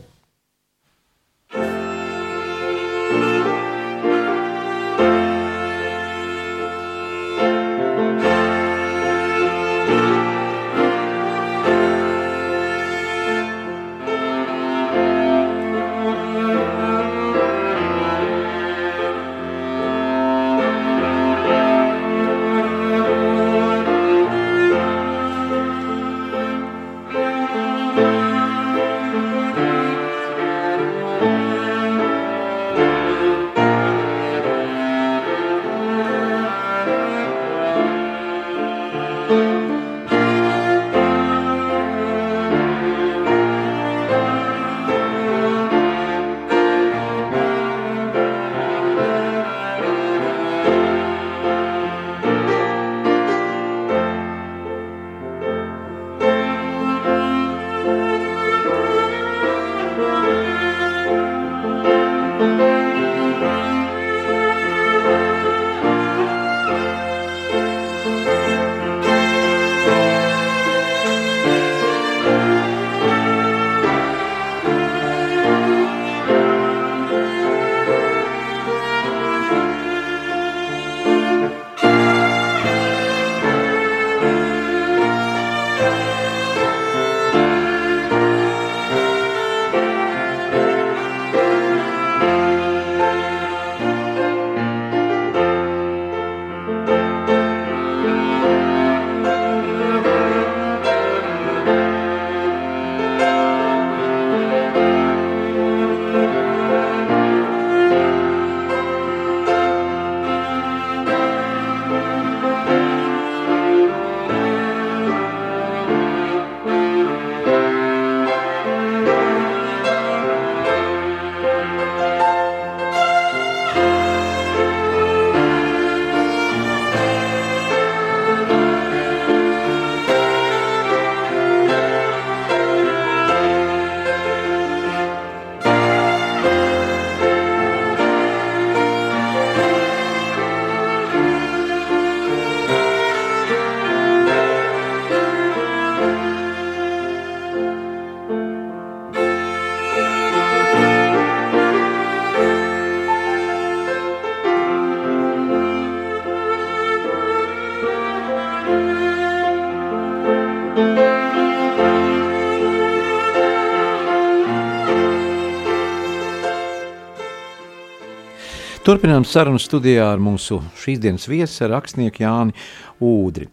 Turpinām sarunu studijā ar mūsu šīs dienas viesu, rakstnieku Jāni Udri.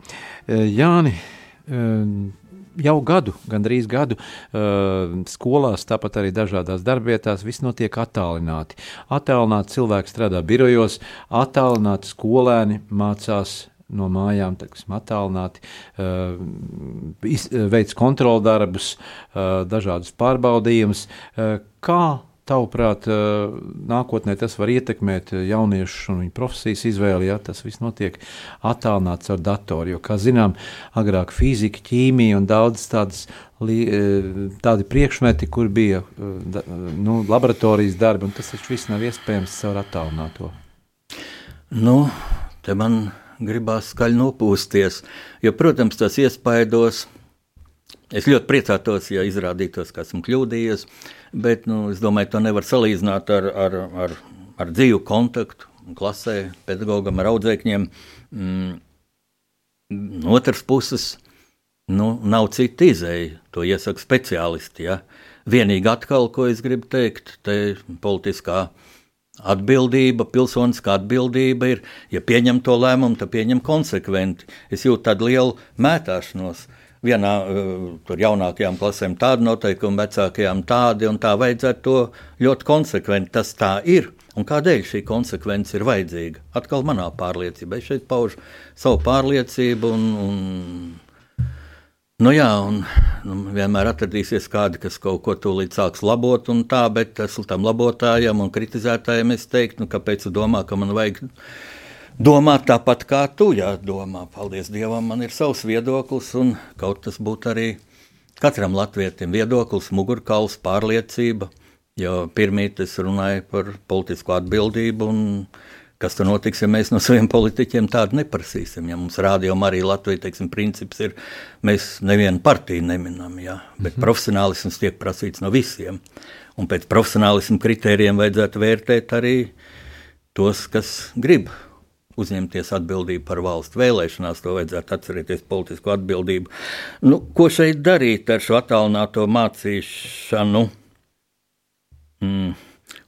Jāni, jau gadu, gandrīz gadu skolās, tāpat arī dažādās darbvietās, viss notiek attālināti. Attālināti cilvēki strādā birojos, attālināti skolēni mācās no mājām, teiksim, attālināti, veids kontroldarbus, dažādus pārbaudījumus. Kā Tavuprāt, nākotnē tas var ietekmēt jauniešu un viņu profesijas izvēli, ja tas viss notiek attālināts ar datoru. Jo, kā zinām, agrāk fizika, ķīmija un daudz tādas, tādi priekšmeti, kur bija nu, laboratorijas darbi, un tas taču viss nav iespējams caur attālināto. Nu, te man gribās skaļi nopūsties, jo, protams, tas iespaidos. Es ļoti priecātos, ja izrādītos, ka esmu kļūdījies. Uh, Bet nu, es domāju, to nevar salīdzināt ar, ar, ar, ar dzīvu kontaktu klasē, pedagogam, ar audzēkņiem. Mm. No otras puses, nu, nav cita izēja. To iesaka speciālisti. Ja? Vienīgi atkal, ko es gribu teikt, te politiskā atbildība, pilsoniskā atbildība ir, ja pieņem to lēmumu, tad pieņem konsekventi. Es jūtu tādu lielu mētāšanos. Uh, vienā tur jaunākajām klasēm tādi noteikumi, vecākajām tādi, un tā vajadzētu to ļoti konsekventi. Tas tā ir. Un kādēļ šī konsekvence ir vajadzīga? Atkal manā pārliecībā. Es šeit paužu savu pārliecību, un, un, nu jā, un nu, vienmēr atradīsies kādi, kas kaut ko tūlīt sāks labot, un tā, bet es tam labotājam un kritizētājam es teiktu, nu, kāpēc tu domā, ka man vajag domāt tāpat kā tu. Jā, domā, paldies Dievam, man ir savs viedoklis, un kaut tas būtu arī katram latvietim viedoklis, mugurkauls, pārliecība. Jo pirmīt es runāju par politisko atbildību, un kas tur notiks, ja mēs no saviem politiķiem tādu neprasīsim. Ja mums rādījumā arī Latvijas teiksim, princips ir, mēs nevienu partiju neminam, jā, bet mm -hmm. profesionālisms tiek prasīts no visiem. Un pēc profesionālismu kritērijiem vajadzētu vērtēt arī tos, kas grib uzņemties atbildību par valsts vēlēšanās. To vajadzētu atcerēties politisko atbildību. Nu, ko šeit darīt ar šo attālināto mācīšanu? Mm,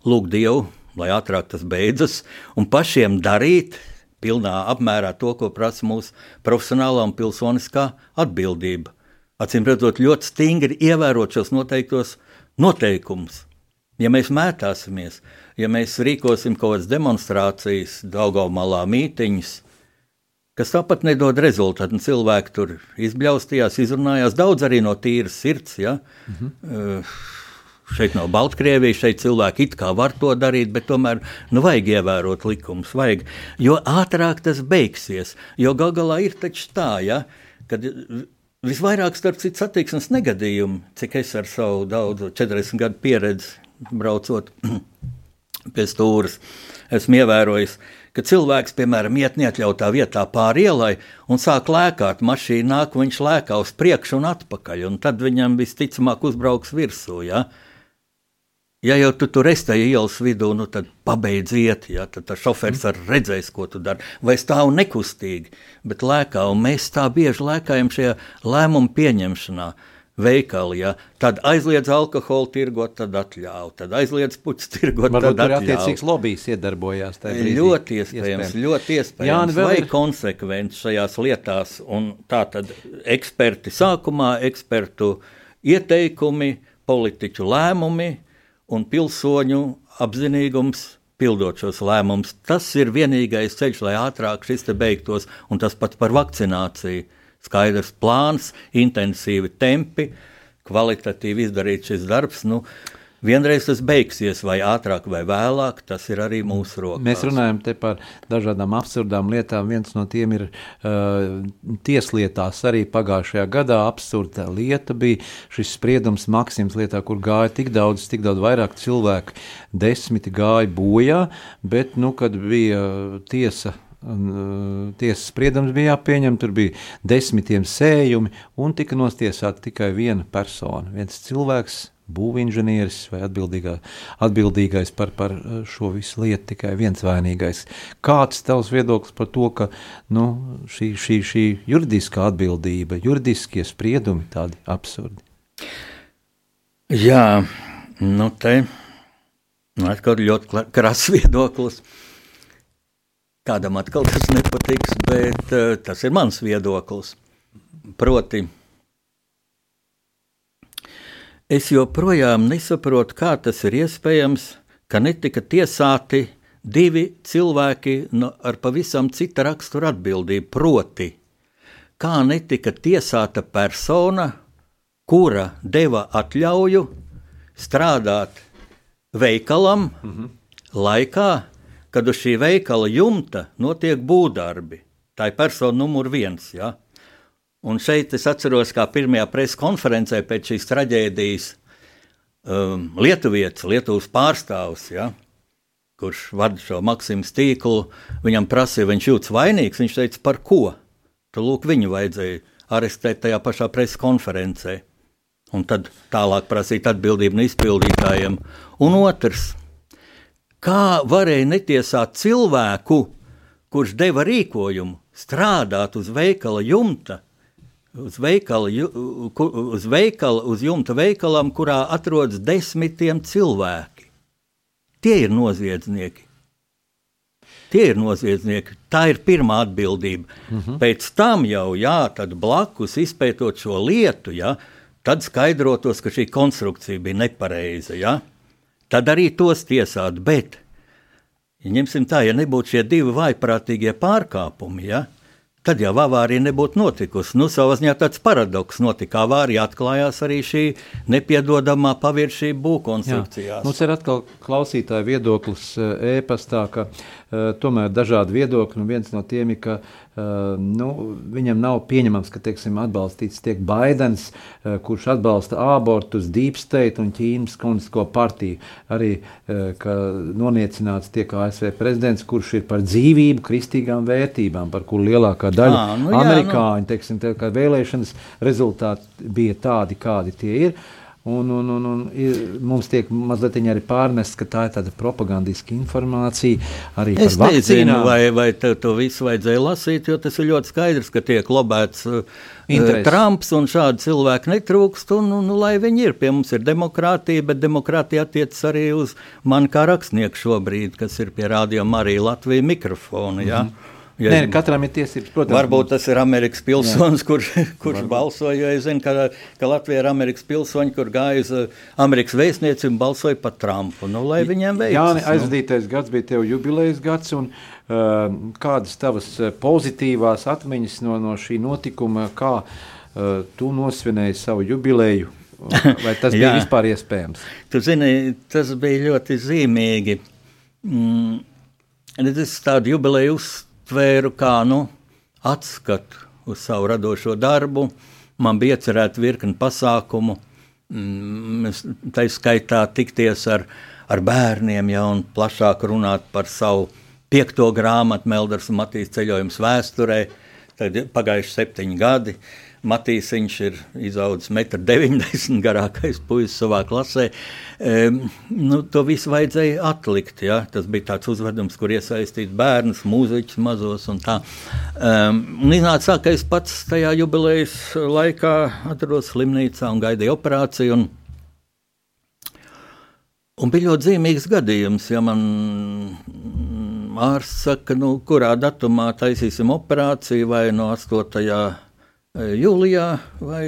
lūk, Dievu, lai ātrāk tas beidzas, un pašiem darīt pilnā apmērā to, ko prasa mūsu profesionālā un pilsoniskā atbildība. Acīm redzot, ļoti stingri ievērot šos noteiktos noteikumus. Ja mēs mētāsimies, ja mēs rīkosim kaut kādas demonstrācijas, Daugaumālā mītiņas, kas tāpat nedod rezultātu, cilvēki tur izbļaustījās, izrunājās daudz arī no tīras sirds. Ja? -hmm. uh, Šeit nav Baltkrievija, šeit cilvēki it kā var to darīt, bet tomēr nu, vajag ievērot likumus. Vajag, jo ātrāk tas beigsies, jo gal galā ir taču tā, ja, kad visvairāk starp citu satiksmes negadījumu, cik es ar savu daudzu 40 gadu pieredzi braucot pie stūres, esmu ievērojis, ka cilvēks, piemēram, iet neatļautā vietā pāri ielai un sāk lēkāt, mašīna nāk, viņš lēkā uz priekšu un atpakaļ, un tad viņam visticamāk uzbrauks virsū. Ja? Ja jau tu tur esi tajā ielas vidū, nu tad pabeidz iet, ja tad šofērs arī redzēs, ko tu dari. Vai stāv nekustīgi, bet lēkā, un mēs tā bieži lēkājam šajā lēmumu pieņemšanā veikali. Ja? Tad aizliedz alkoholu tirgot, tad atļauj. Tad aizliedz puķus tirgot, Varbūt atļauj. Attiecīgs lobbyis iedarbojās. Ļoti iespējams, iespējams, ļoti iespējams. Jā, vai ir konsekventi šajās lietās. Un tā tad eksperti sākumā, ekspertu ieteikumi, politiķu lēmumi un pilsoņu apzinīgums pildot šos lēmumus. Tas ir vienīgais ceļš, lai ātrāk šis te beigtos, un tas pat par vakcināciju skaidrs plāns, intensīvi tempi, kvalitatīvi izdarīt šis darbs. Nu, Vienreiz tas beigsies, vai ātrāk, vai vēlāk, tas ir arī mūsu rokās. Mēs runājam par dažādām absurdām lietām. Viens no tiem ir uh, tieslietās. Arī pagājušajā gadā absurda lieta bija šis spriedums Maksims lietā, kur gāja tik daudz, tik daudz vairāk cilvēku. Desmiti gāja bojā, bet, nu, kad bija tiesa tiesas spriedums bija jāpieņem, tur bija desmitiem sējumi, un tika nostiesāta tikai viena persona, viens cilvēks, būvinženieris vai atbildīgā, atbildīgais par, par uh, šo visu lietu, tikai viens vainīgais. Kāds tavs viedoklis par to, ka nu, šī, šī, šī juridiskā atbildība, juridiskie spriedumi tādi absurdi? Jā, nu te nu, atkal ļoti krāsas *laughs* viedoklis. Kādam atkal tas nepatiks, bet uh, tas ir mans viedoklis. Proti, es joprojām nesaprotu, kā tas ir iespējams, ka netika tiesāti divi cilvēki no, ar pavisam cita rakstura atbildību. Proti, kā netika tiesāta persona, kura deva atļauju strādāt veikalam mm -hmm. laikā, kad uz šī veikala jumta notiek būvdarbi. Tā ir persona numur viens. Ja? Un šeit es atceros, kā pirmajā preses konferencē pēc šīs traģēdijas um, Lietuvietis, Lietuvas pārstāvs, ja? kurš vada šo Maksimu tīklu, viņam prasīja, viņš jūtas vainīgs. Viņš teica, par ko? Tad lūk, viņu vajadzēja arestēt tajā pašā preses konferencē un tad tālāk prasīt atbildību no izpildītājiem. Un otrs, kā varēja netiesāt cilvēku, kurš deva rīkojumu strādāt uz veikala jumta, uz veikala, uz veikala, uz jumta veikalam, kurā atrodas desmitiem cilvēki. Tie ir noziedznieki. Tie ir noziedznieki. Tā ir pirmā atbildība. Uh mhm. -huh. Pēc tam jau, jā, blakus izpētot šo lietu, jā, tad skaidrotos, ka šī konstrukcija bija nepareiza. Ja? Tad arī tos tiesāt. Bet, ja ņemsim tā, ja nebūtu šie divi vaiprātīgie pārkāpumi, ja? tad jau avārija nebūtu notikusi. Nu, savā ziņā tāds paradoks notika. Avārija atklājās arī šī nepiedodamā paviršība būvkonstrukcijās. Mums ir atkal klausītāja viedoklis eh, e-pastā, ka tomēr dažādi viedokļi, un viens no tiem ir, ka uh, Uh, nu, viņam nav pieņemams, ka teiksim, atbalstīts tiek Baidens, uh, kurš atbalsta abortus, Deep State un Ķīnas komunistisko partiju. Arī uh, noniecināts tiek ASV prezidents, kurš ir par dzīvību, kristīgām vērtībām, par kuru lielākā daļa à, nu, jā, amerikāņu nu. teiksim, te, vēlēšanas rezultāti bija tādi, kādi tie ir. Un, un, un, un ir, mums tiek mazliet arī pārmests, ka tā ir tāda propagandiska informācija. Arī es nezinu, vai, vai to visu vajadzēja lasīt, jo tas ir ļoti skaidrs, ka tiek lobēts uh, Interesi. Trumps un šādi cilvēki netrūkst. Un, un, un, lai viņi ir, pie mums ir demokrātija, bet demokrātija attiecas arī uz mani kā rakstnieku šobrīd, kas ir pie Rādio Marija Latvijas mikrofona. Mm -hmm. Ja? Nē, katram ir tiesības, protams. Varbūt tas ir Amerikas pilsonis, kurš, kurš Varbūt. balsoja. Es zinu, ka, ka Latvija ir Amerikas pilsoņi, kur gāja uz uh, Amerikas vēstnieci un balsoja par Trumpu. Nu, lai viņiem veicas. Jā, nu. aizvadītais gads bija tev jubilejas gads. Un, uh, kādas tavas uh, pozitīvās atmiņas no, no šī notikuma, kā uh, tu nosvinēji savu jubileju? Vai tas *laughs* bija vispār iespējams? Tu zini, tas bija ļoti zīmīgi. Mm, es tādu jubileju uzstāju tvēru kā nu, atskatu uz savu radošo darbu. Man bija iecerēta virkni pasākumu, mm, tā skaitā tikties ar, ar bērniem, ja, un plašāk runāt par savu piekto grāmatu, Melders un Matīs ceļojums vēsturē. Tad pagājuši septiņi gadi. Uh, Matīsiņš ir izaudzis 1,90 m garākais puisis savā klasē. Um, nu, to visu vajadzēja atlikt. Ja? Tas bija tāds uzvedums, kur iesaistīt bērnus, mūziķus mazos un tā. Um, un iznāca, ka es pats tajā jubilejas laikā atrodos slimnīcā un gaidīju operāciju. Un, Un bija ļoti zīmīgs gadījums, ja man ārsts saka, nu, kurā datumā taisīsim operāciju, vai no 8 jūlijā, vai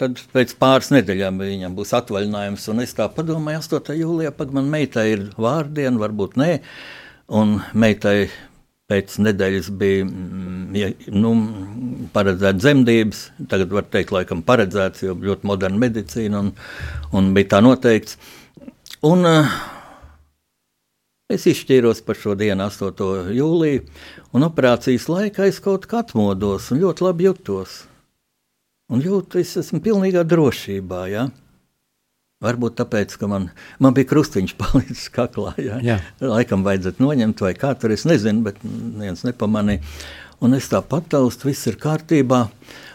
tad pēc pāris nedēļām viņam būs atvaļinājums. Un es tā domāju, 8. jūlijā, pag man meitai ir vārdiena, varbūt nē, un meitai pēc nedēļas bija mm, ja, nu, paredzēts dzemdības. Tagad var teikt, laikam paredzēts, jo ļoti moderna medicīna un, un bija tā noteikts. Un, uh, Es izšķīros par šo dienu, 8. jūliju, un operācijas laikā es kaut kā atmodos un ļoti labi jutos. Un jūtu, es esmu pilnīgā drošībā. Ja? Varbūt tāpēc, ka man, man bija krustiņš *laughs* palicis kaklā. Ja? Jā. Laikam vajadzētu noņemt, vai kā tur es nezinu, bet viens nepamanīja. Un es tā pataustu, viss ir kārtībā.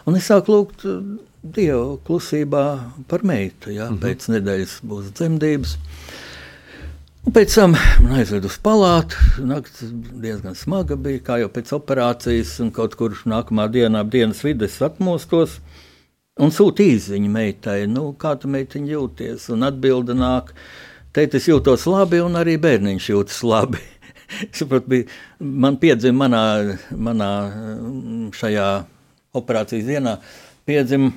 Un es sāku lūgt uh, Dievu klusībā par meitu. Ja? Mm -hmm. Pēc nedēļas būs dzemdības. Un pēc tam man aizveda uz palātu. Nakts diezgan smaga bija, kā jau pēc operācijas, kaut kur nākamā dienā, dienas vidū, atmostos. Un sūta īziņa meitai, nu, kā tu meitiņa jūties. Un atbildi nāk, teikt, es jūtos labi, un arī bērniņš jūtas labi. *laughs* saprot, bija, man piedzima manā, manā šajā operācijas dienā, piedzima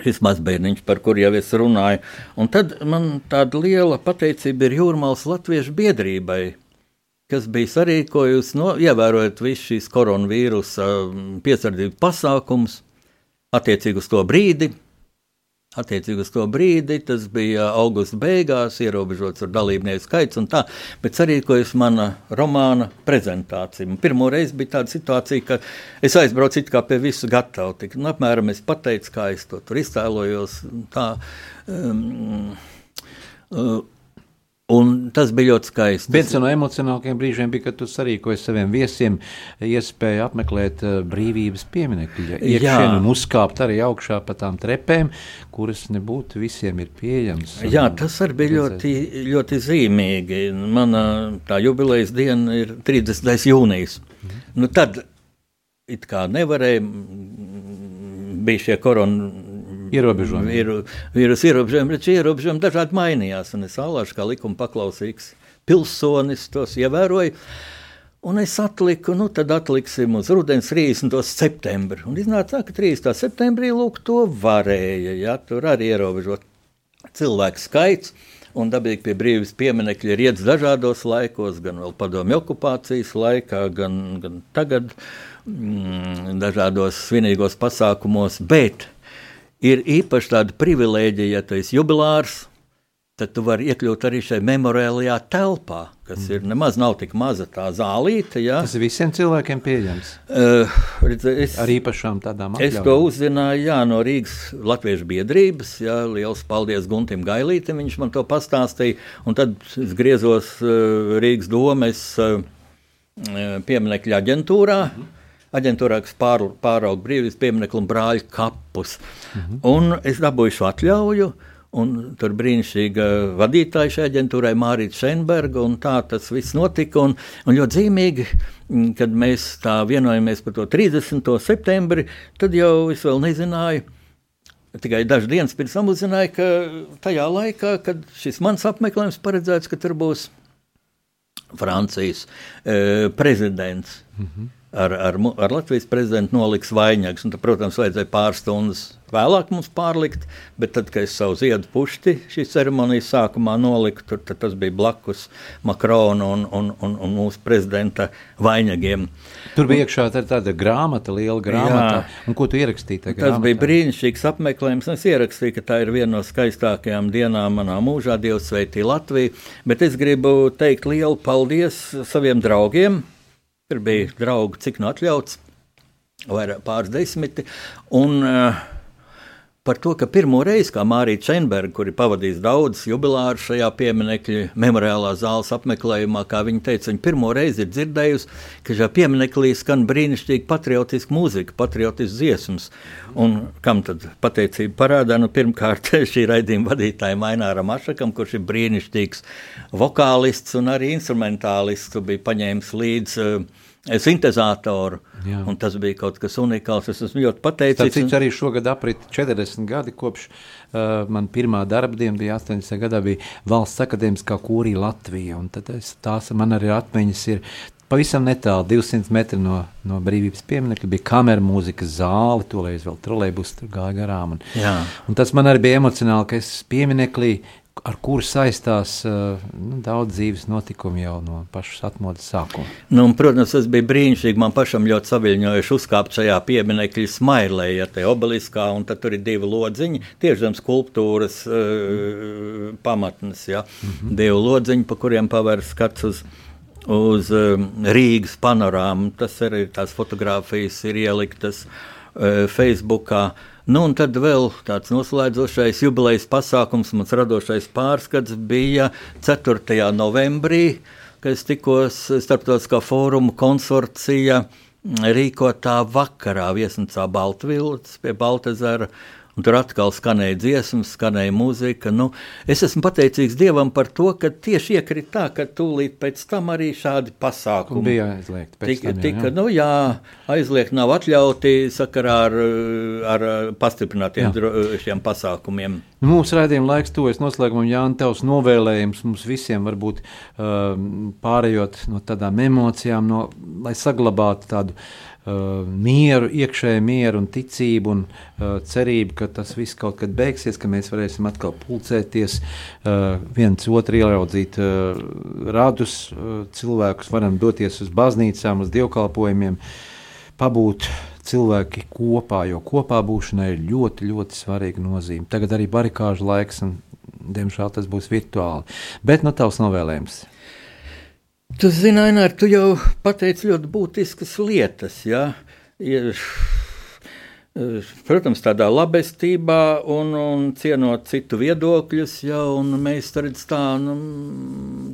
šis mazbērniņš, par kuru jau es runāju. Un tad man tāda liela pateicība ir Jūrmālas Latviešu biedrībai, kas bija sarīkojusi, no, ievērojot visu šīs koronavīrusa piesardzības pasākumus, attiecīgi uz to brīdi. Attiecīgi uz to brīdi, tas bija augusta beigās, ierobežots ar dalībnieku skaits un tā, bet sarīkojas mana romāna prezentācija. Un pirmo reizi bija tāda situācija, ka es aizbraucu it kā pie visu gatavu, tik, nu, apmēram es pateicu, kā es to tur iztēlojos, tā, um, uh, Un tas bija ļoti skaisti. Viens no emocionālākajiem brīžiem bija, kad tu sarīkoji saviem viesiem iespēju apmeklēt uh, brīvības pieminiektu, iekšienu un uzkāpt arī augšā pa tām trepēm, kuras nebūtu visiem ir pieejamas. Jā, tas arī bija ļoti, ļoti zīmīgi. Mana tā jubilejas diena ir 30. jūnijas. Mhm. Nu, tad it kā nevarēja, bija šie korona ierobežojumi. Ir, vīrusu ierobežojumi, bet šie ierobežojumi dažādi mainījās. Es alāšu kā likuma paklausīgs pilsonis tos ievēroju. Un es atliku, nu tad atliksim uz rudens 30. septembri. Un iznāca tā, ka 30. septembrī lūk to varēja, ja tur arī ierobežot cilvēku skaits. Un dabīgi pie brīvības pieminiekļa ir iets dažādos laikos, gan vēl padomju okupācijas laikā, gan, gan tagad, mm, dažādos svinīgos pasākumos. Bet ir īpaši tāda privilēģija, ja tu esi jubilārs, tad tu vari iekļūt arī šajā memoriālajā telpā, kas mm. ir nemaz nav tik maza tā zālīte. Ja? Tas visiem cilvēkiem pieejams. Uh, es, Ar īpašām tādām atļaujām. Es to uzzināju jā, no Rīgas Latviešu biedrības. Jā, liels paldies Guntim Gailītam, viņš man to pastāstīja. Un tad es griezos uh, Rīgas domes uh, pieminekļa aģentūrā. Mm -hmm aģentūrā, kas pār, pārauga brīvības pieminiektu un brāļu kapus. Mhm. Un es dabūju šo atļauju. Un tur brīnišķīga vadītāja šai aģentūrai, Mārija Šenberga, un tā tas viss notika. Un, un ļoti zīmīgi, kad mēs tā vienojamies par to 30. septembri, tad jau es vēl nezināju. Tikai dažas dienas pirms tam uzzināju, ka tajā laikā, kad šis mans apmeklējums paredzēts, ka tur būs Francijas e, prezidents. Mm -hmm ar, ar, ar Latvijas prezidentu noliks vainags. Tad, protams, vajadzēja pāris stundas vēlāk mums pārlikt, bet tad, kad es savu ziedu pušti šīs ceremonijas sākumā noliku, tur, tas bija blakus Makrona un, un, un, un mūsu prezidenta vainagiem. Tur bija iekšā tā, tāda grāmata, liela grāmata, jā, un ko tu ierakstīji? Tas grāmatā? bija brīnišķīgs apmeklējums. Es ierakstīju, ka tā ir viena no skaistākajām dienām manā mūžā, Dievs sveitī Latviju, bet es gribu teikt lielu paldies saviem draugiem, Tur bija draugi, cik nu atļauts, vai pāris desmiti. Un, uh, par to, ka pirmo reizi, kā Mārija Čenberga, kuri pavadīs daudz jubilāru šajā pieminiekļa memoriālā zāles apmeklējumā, kā viņa teica, viņa pirmo reizi ir dzirdējusi, ka šajā piemineklī skan brīnišķīga patriotiska mūzika, patriotisks dziesmas. Un kam tad pateicība parādā? Nu, pirmkārt, *laughs* šī raidījuma vadītājai Maināram Ašakam, kurš ir brīnišķīgs vokālists un arī instrumentālists, bija paņēmis līdzi uh, sintēzatoru. Tas bija kaut kas unikāls. Es esmu ļoti pateicīgs. Cik arī šogad aprit 40 gadi kopš uh, man pirmā darba diena bija 80. gadā, bija valsts akadēmiskā kūrija Latvija. Es, tās man arī atmiņas ir. Pavisam netālu, 200 metri no, no brīvības pieminiekta, bija kamera mūzikas zāle. Tolēļ vēl trolēļus gāja garām. Un, un tas man arī bija emocionāli, ka es piemineklī ar kuru saistās uh, nu, daudz dzīves notikumu jau no pašas atmodas sākuma. Nu, un, protams, tas bija brīnišķīgi. Man pašam ļoti saviņojuši uzkāpt šajā pieminekļa smailē, ja te obeliskā, un tur ir divi lodziņi, tieši zem skulptūras uh, pamatnes, ja, mm -hmm. divi lodziņi, pa kuriem paver skats uz uz um, Rīgas panorāmu. Tas arī tās fotogrāfijas ir ieliktas uh, Facebookā. Uh, Nu, un tad vēl tāds noslēdzošais jubilejas pasākums, mans radošais pārskats bija 4. novembrī, kad es tikos starptautiskā fóruma konsorcija rīkotā vakarā viesnīcā Baltvilts pie Baltezera. Un tur atkal skanēja dziesmas, skanēja mūzika. Nu, es esmu pateicīgs Dievam par to, ka tieši iekrita tā, ka tūlīt pēc tam arī šādi pasākumi bija aizliegti. Tika, tam, jā, tika, jā. nu, jā, aizliegt nav atļauti sakarā ar, ar pastiprinātiem dro- šiem pasākumiem. Mūsu raidījuma laiks tuvojas noslēgumam, Jānis, tavs novēlējums mums visiem varbūt uh, pārējot no tādām emocijām, no, lai saglabātu tādu uh, mieru, iekšēju mieru un ticību un uh, cerību, ka tas viss kaut kad beigsies, ka mēs varēsim atkal pulcēties, uh, viens otru ieraudzīt uh, radus, uh, cilvēkus, varam doties uz baznīcām, uz dievkalpojumiem, pabūt cilvēki kopā, jo kopā būšanai ir ļoti, ļoti svarīga nozīme. Tagad arī barikāžu laiks, un diemžēl tas būs virtuāli. Bet no tavs novēlējums. Tu zini, Ainār, tu jau pateici ļoti būtiskas lietas. Ja? Ir, Protams, tādā labestībā un, un cienot citu viedokļus, ja, un mēs redz tā, nu,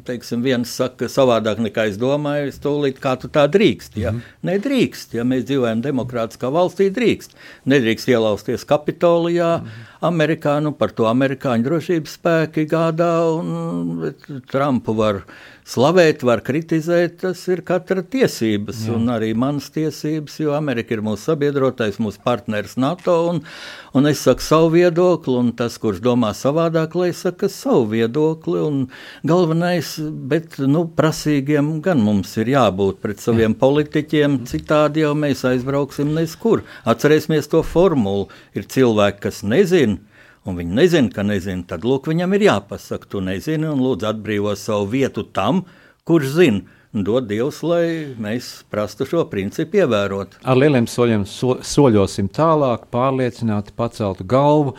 teiksim, viens saka savādāk nekā es domāju, es tūlīt kā tu tā drīkst, ja. Mm. Nedrīkst, ja mēs dzīvojam demokrātiskā valstī, drīkst. Nedrīkst ielausties Kapitolijā, mm. Amerikā, nu par to amerikāņu drošības spēki gādā, un Trumpu var slavēt, var kritizēt, tas ir katra tiesības, Jā. un arī manas tiesības, jo Amerika ir mūsu sabiedrotais, mūsu partneris NATO, un, un es saku savu viedokli, un tas, kurš domā savādāk, lai saka savu viedokli, un galvenais, bet, nu, prasīgiem gan mums ir jābūt pret saviem Jā. politiķiem, citādi jau mēs aizbrauksim neskur. Atcerēsimies to formulu, ir cilvēki, kas nezina, un viņi nezina, ka nezina, tad lūk, viņam ir jāpasaka, tu nezini, un lūdzu atbrīvo savu vietu tam, kurš zina. Dod Dievs, lai mēs prastu šo principu ievērot. Ar lieliem soļiem so, soļosim tālāk, pārliecināti, paceltu galvu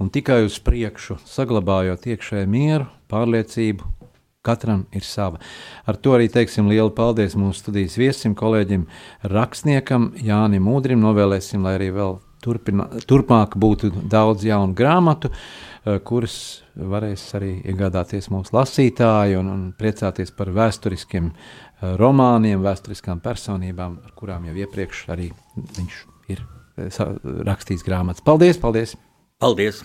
un tikai uz priekšu, saglabājot iekšēju mieru, pārliecību. Katram ir sava. Ar to arī teiksim lielu paldies mūsu studijas viesim, kolēģim, rakstniekam Jānim Udrim. Novēlēsim, lai arī vēl turpina, turpmāk būtu daudz jaunu grāmatu, eh, kuras varēs arī iegādāties mūsu lasītāji un, un priecāties par vēsturiskiem eh, romāniem, vēsturiskām personībām, ar kurām jau iepriekš arī viņš ir eh, rakstījis grāmatas. Paldies! paldies. Paldies!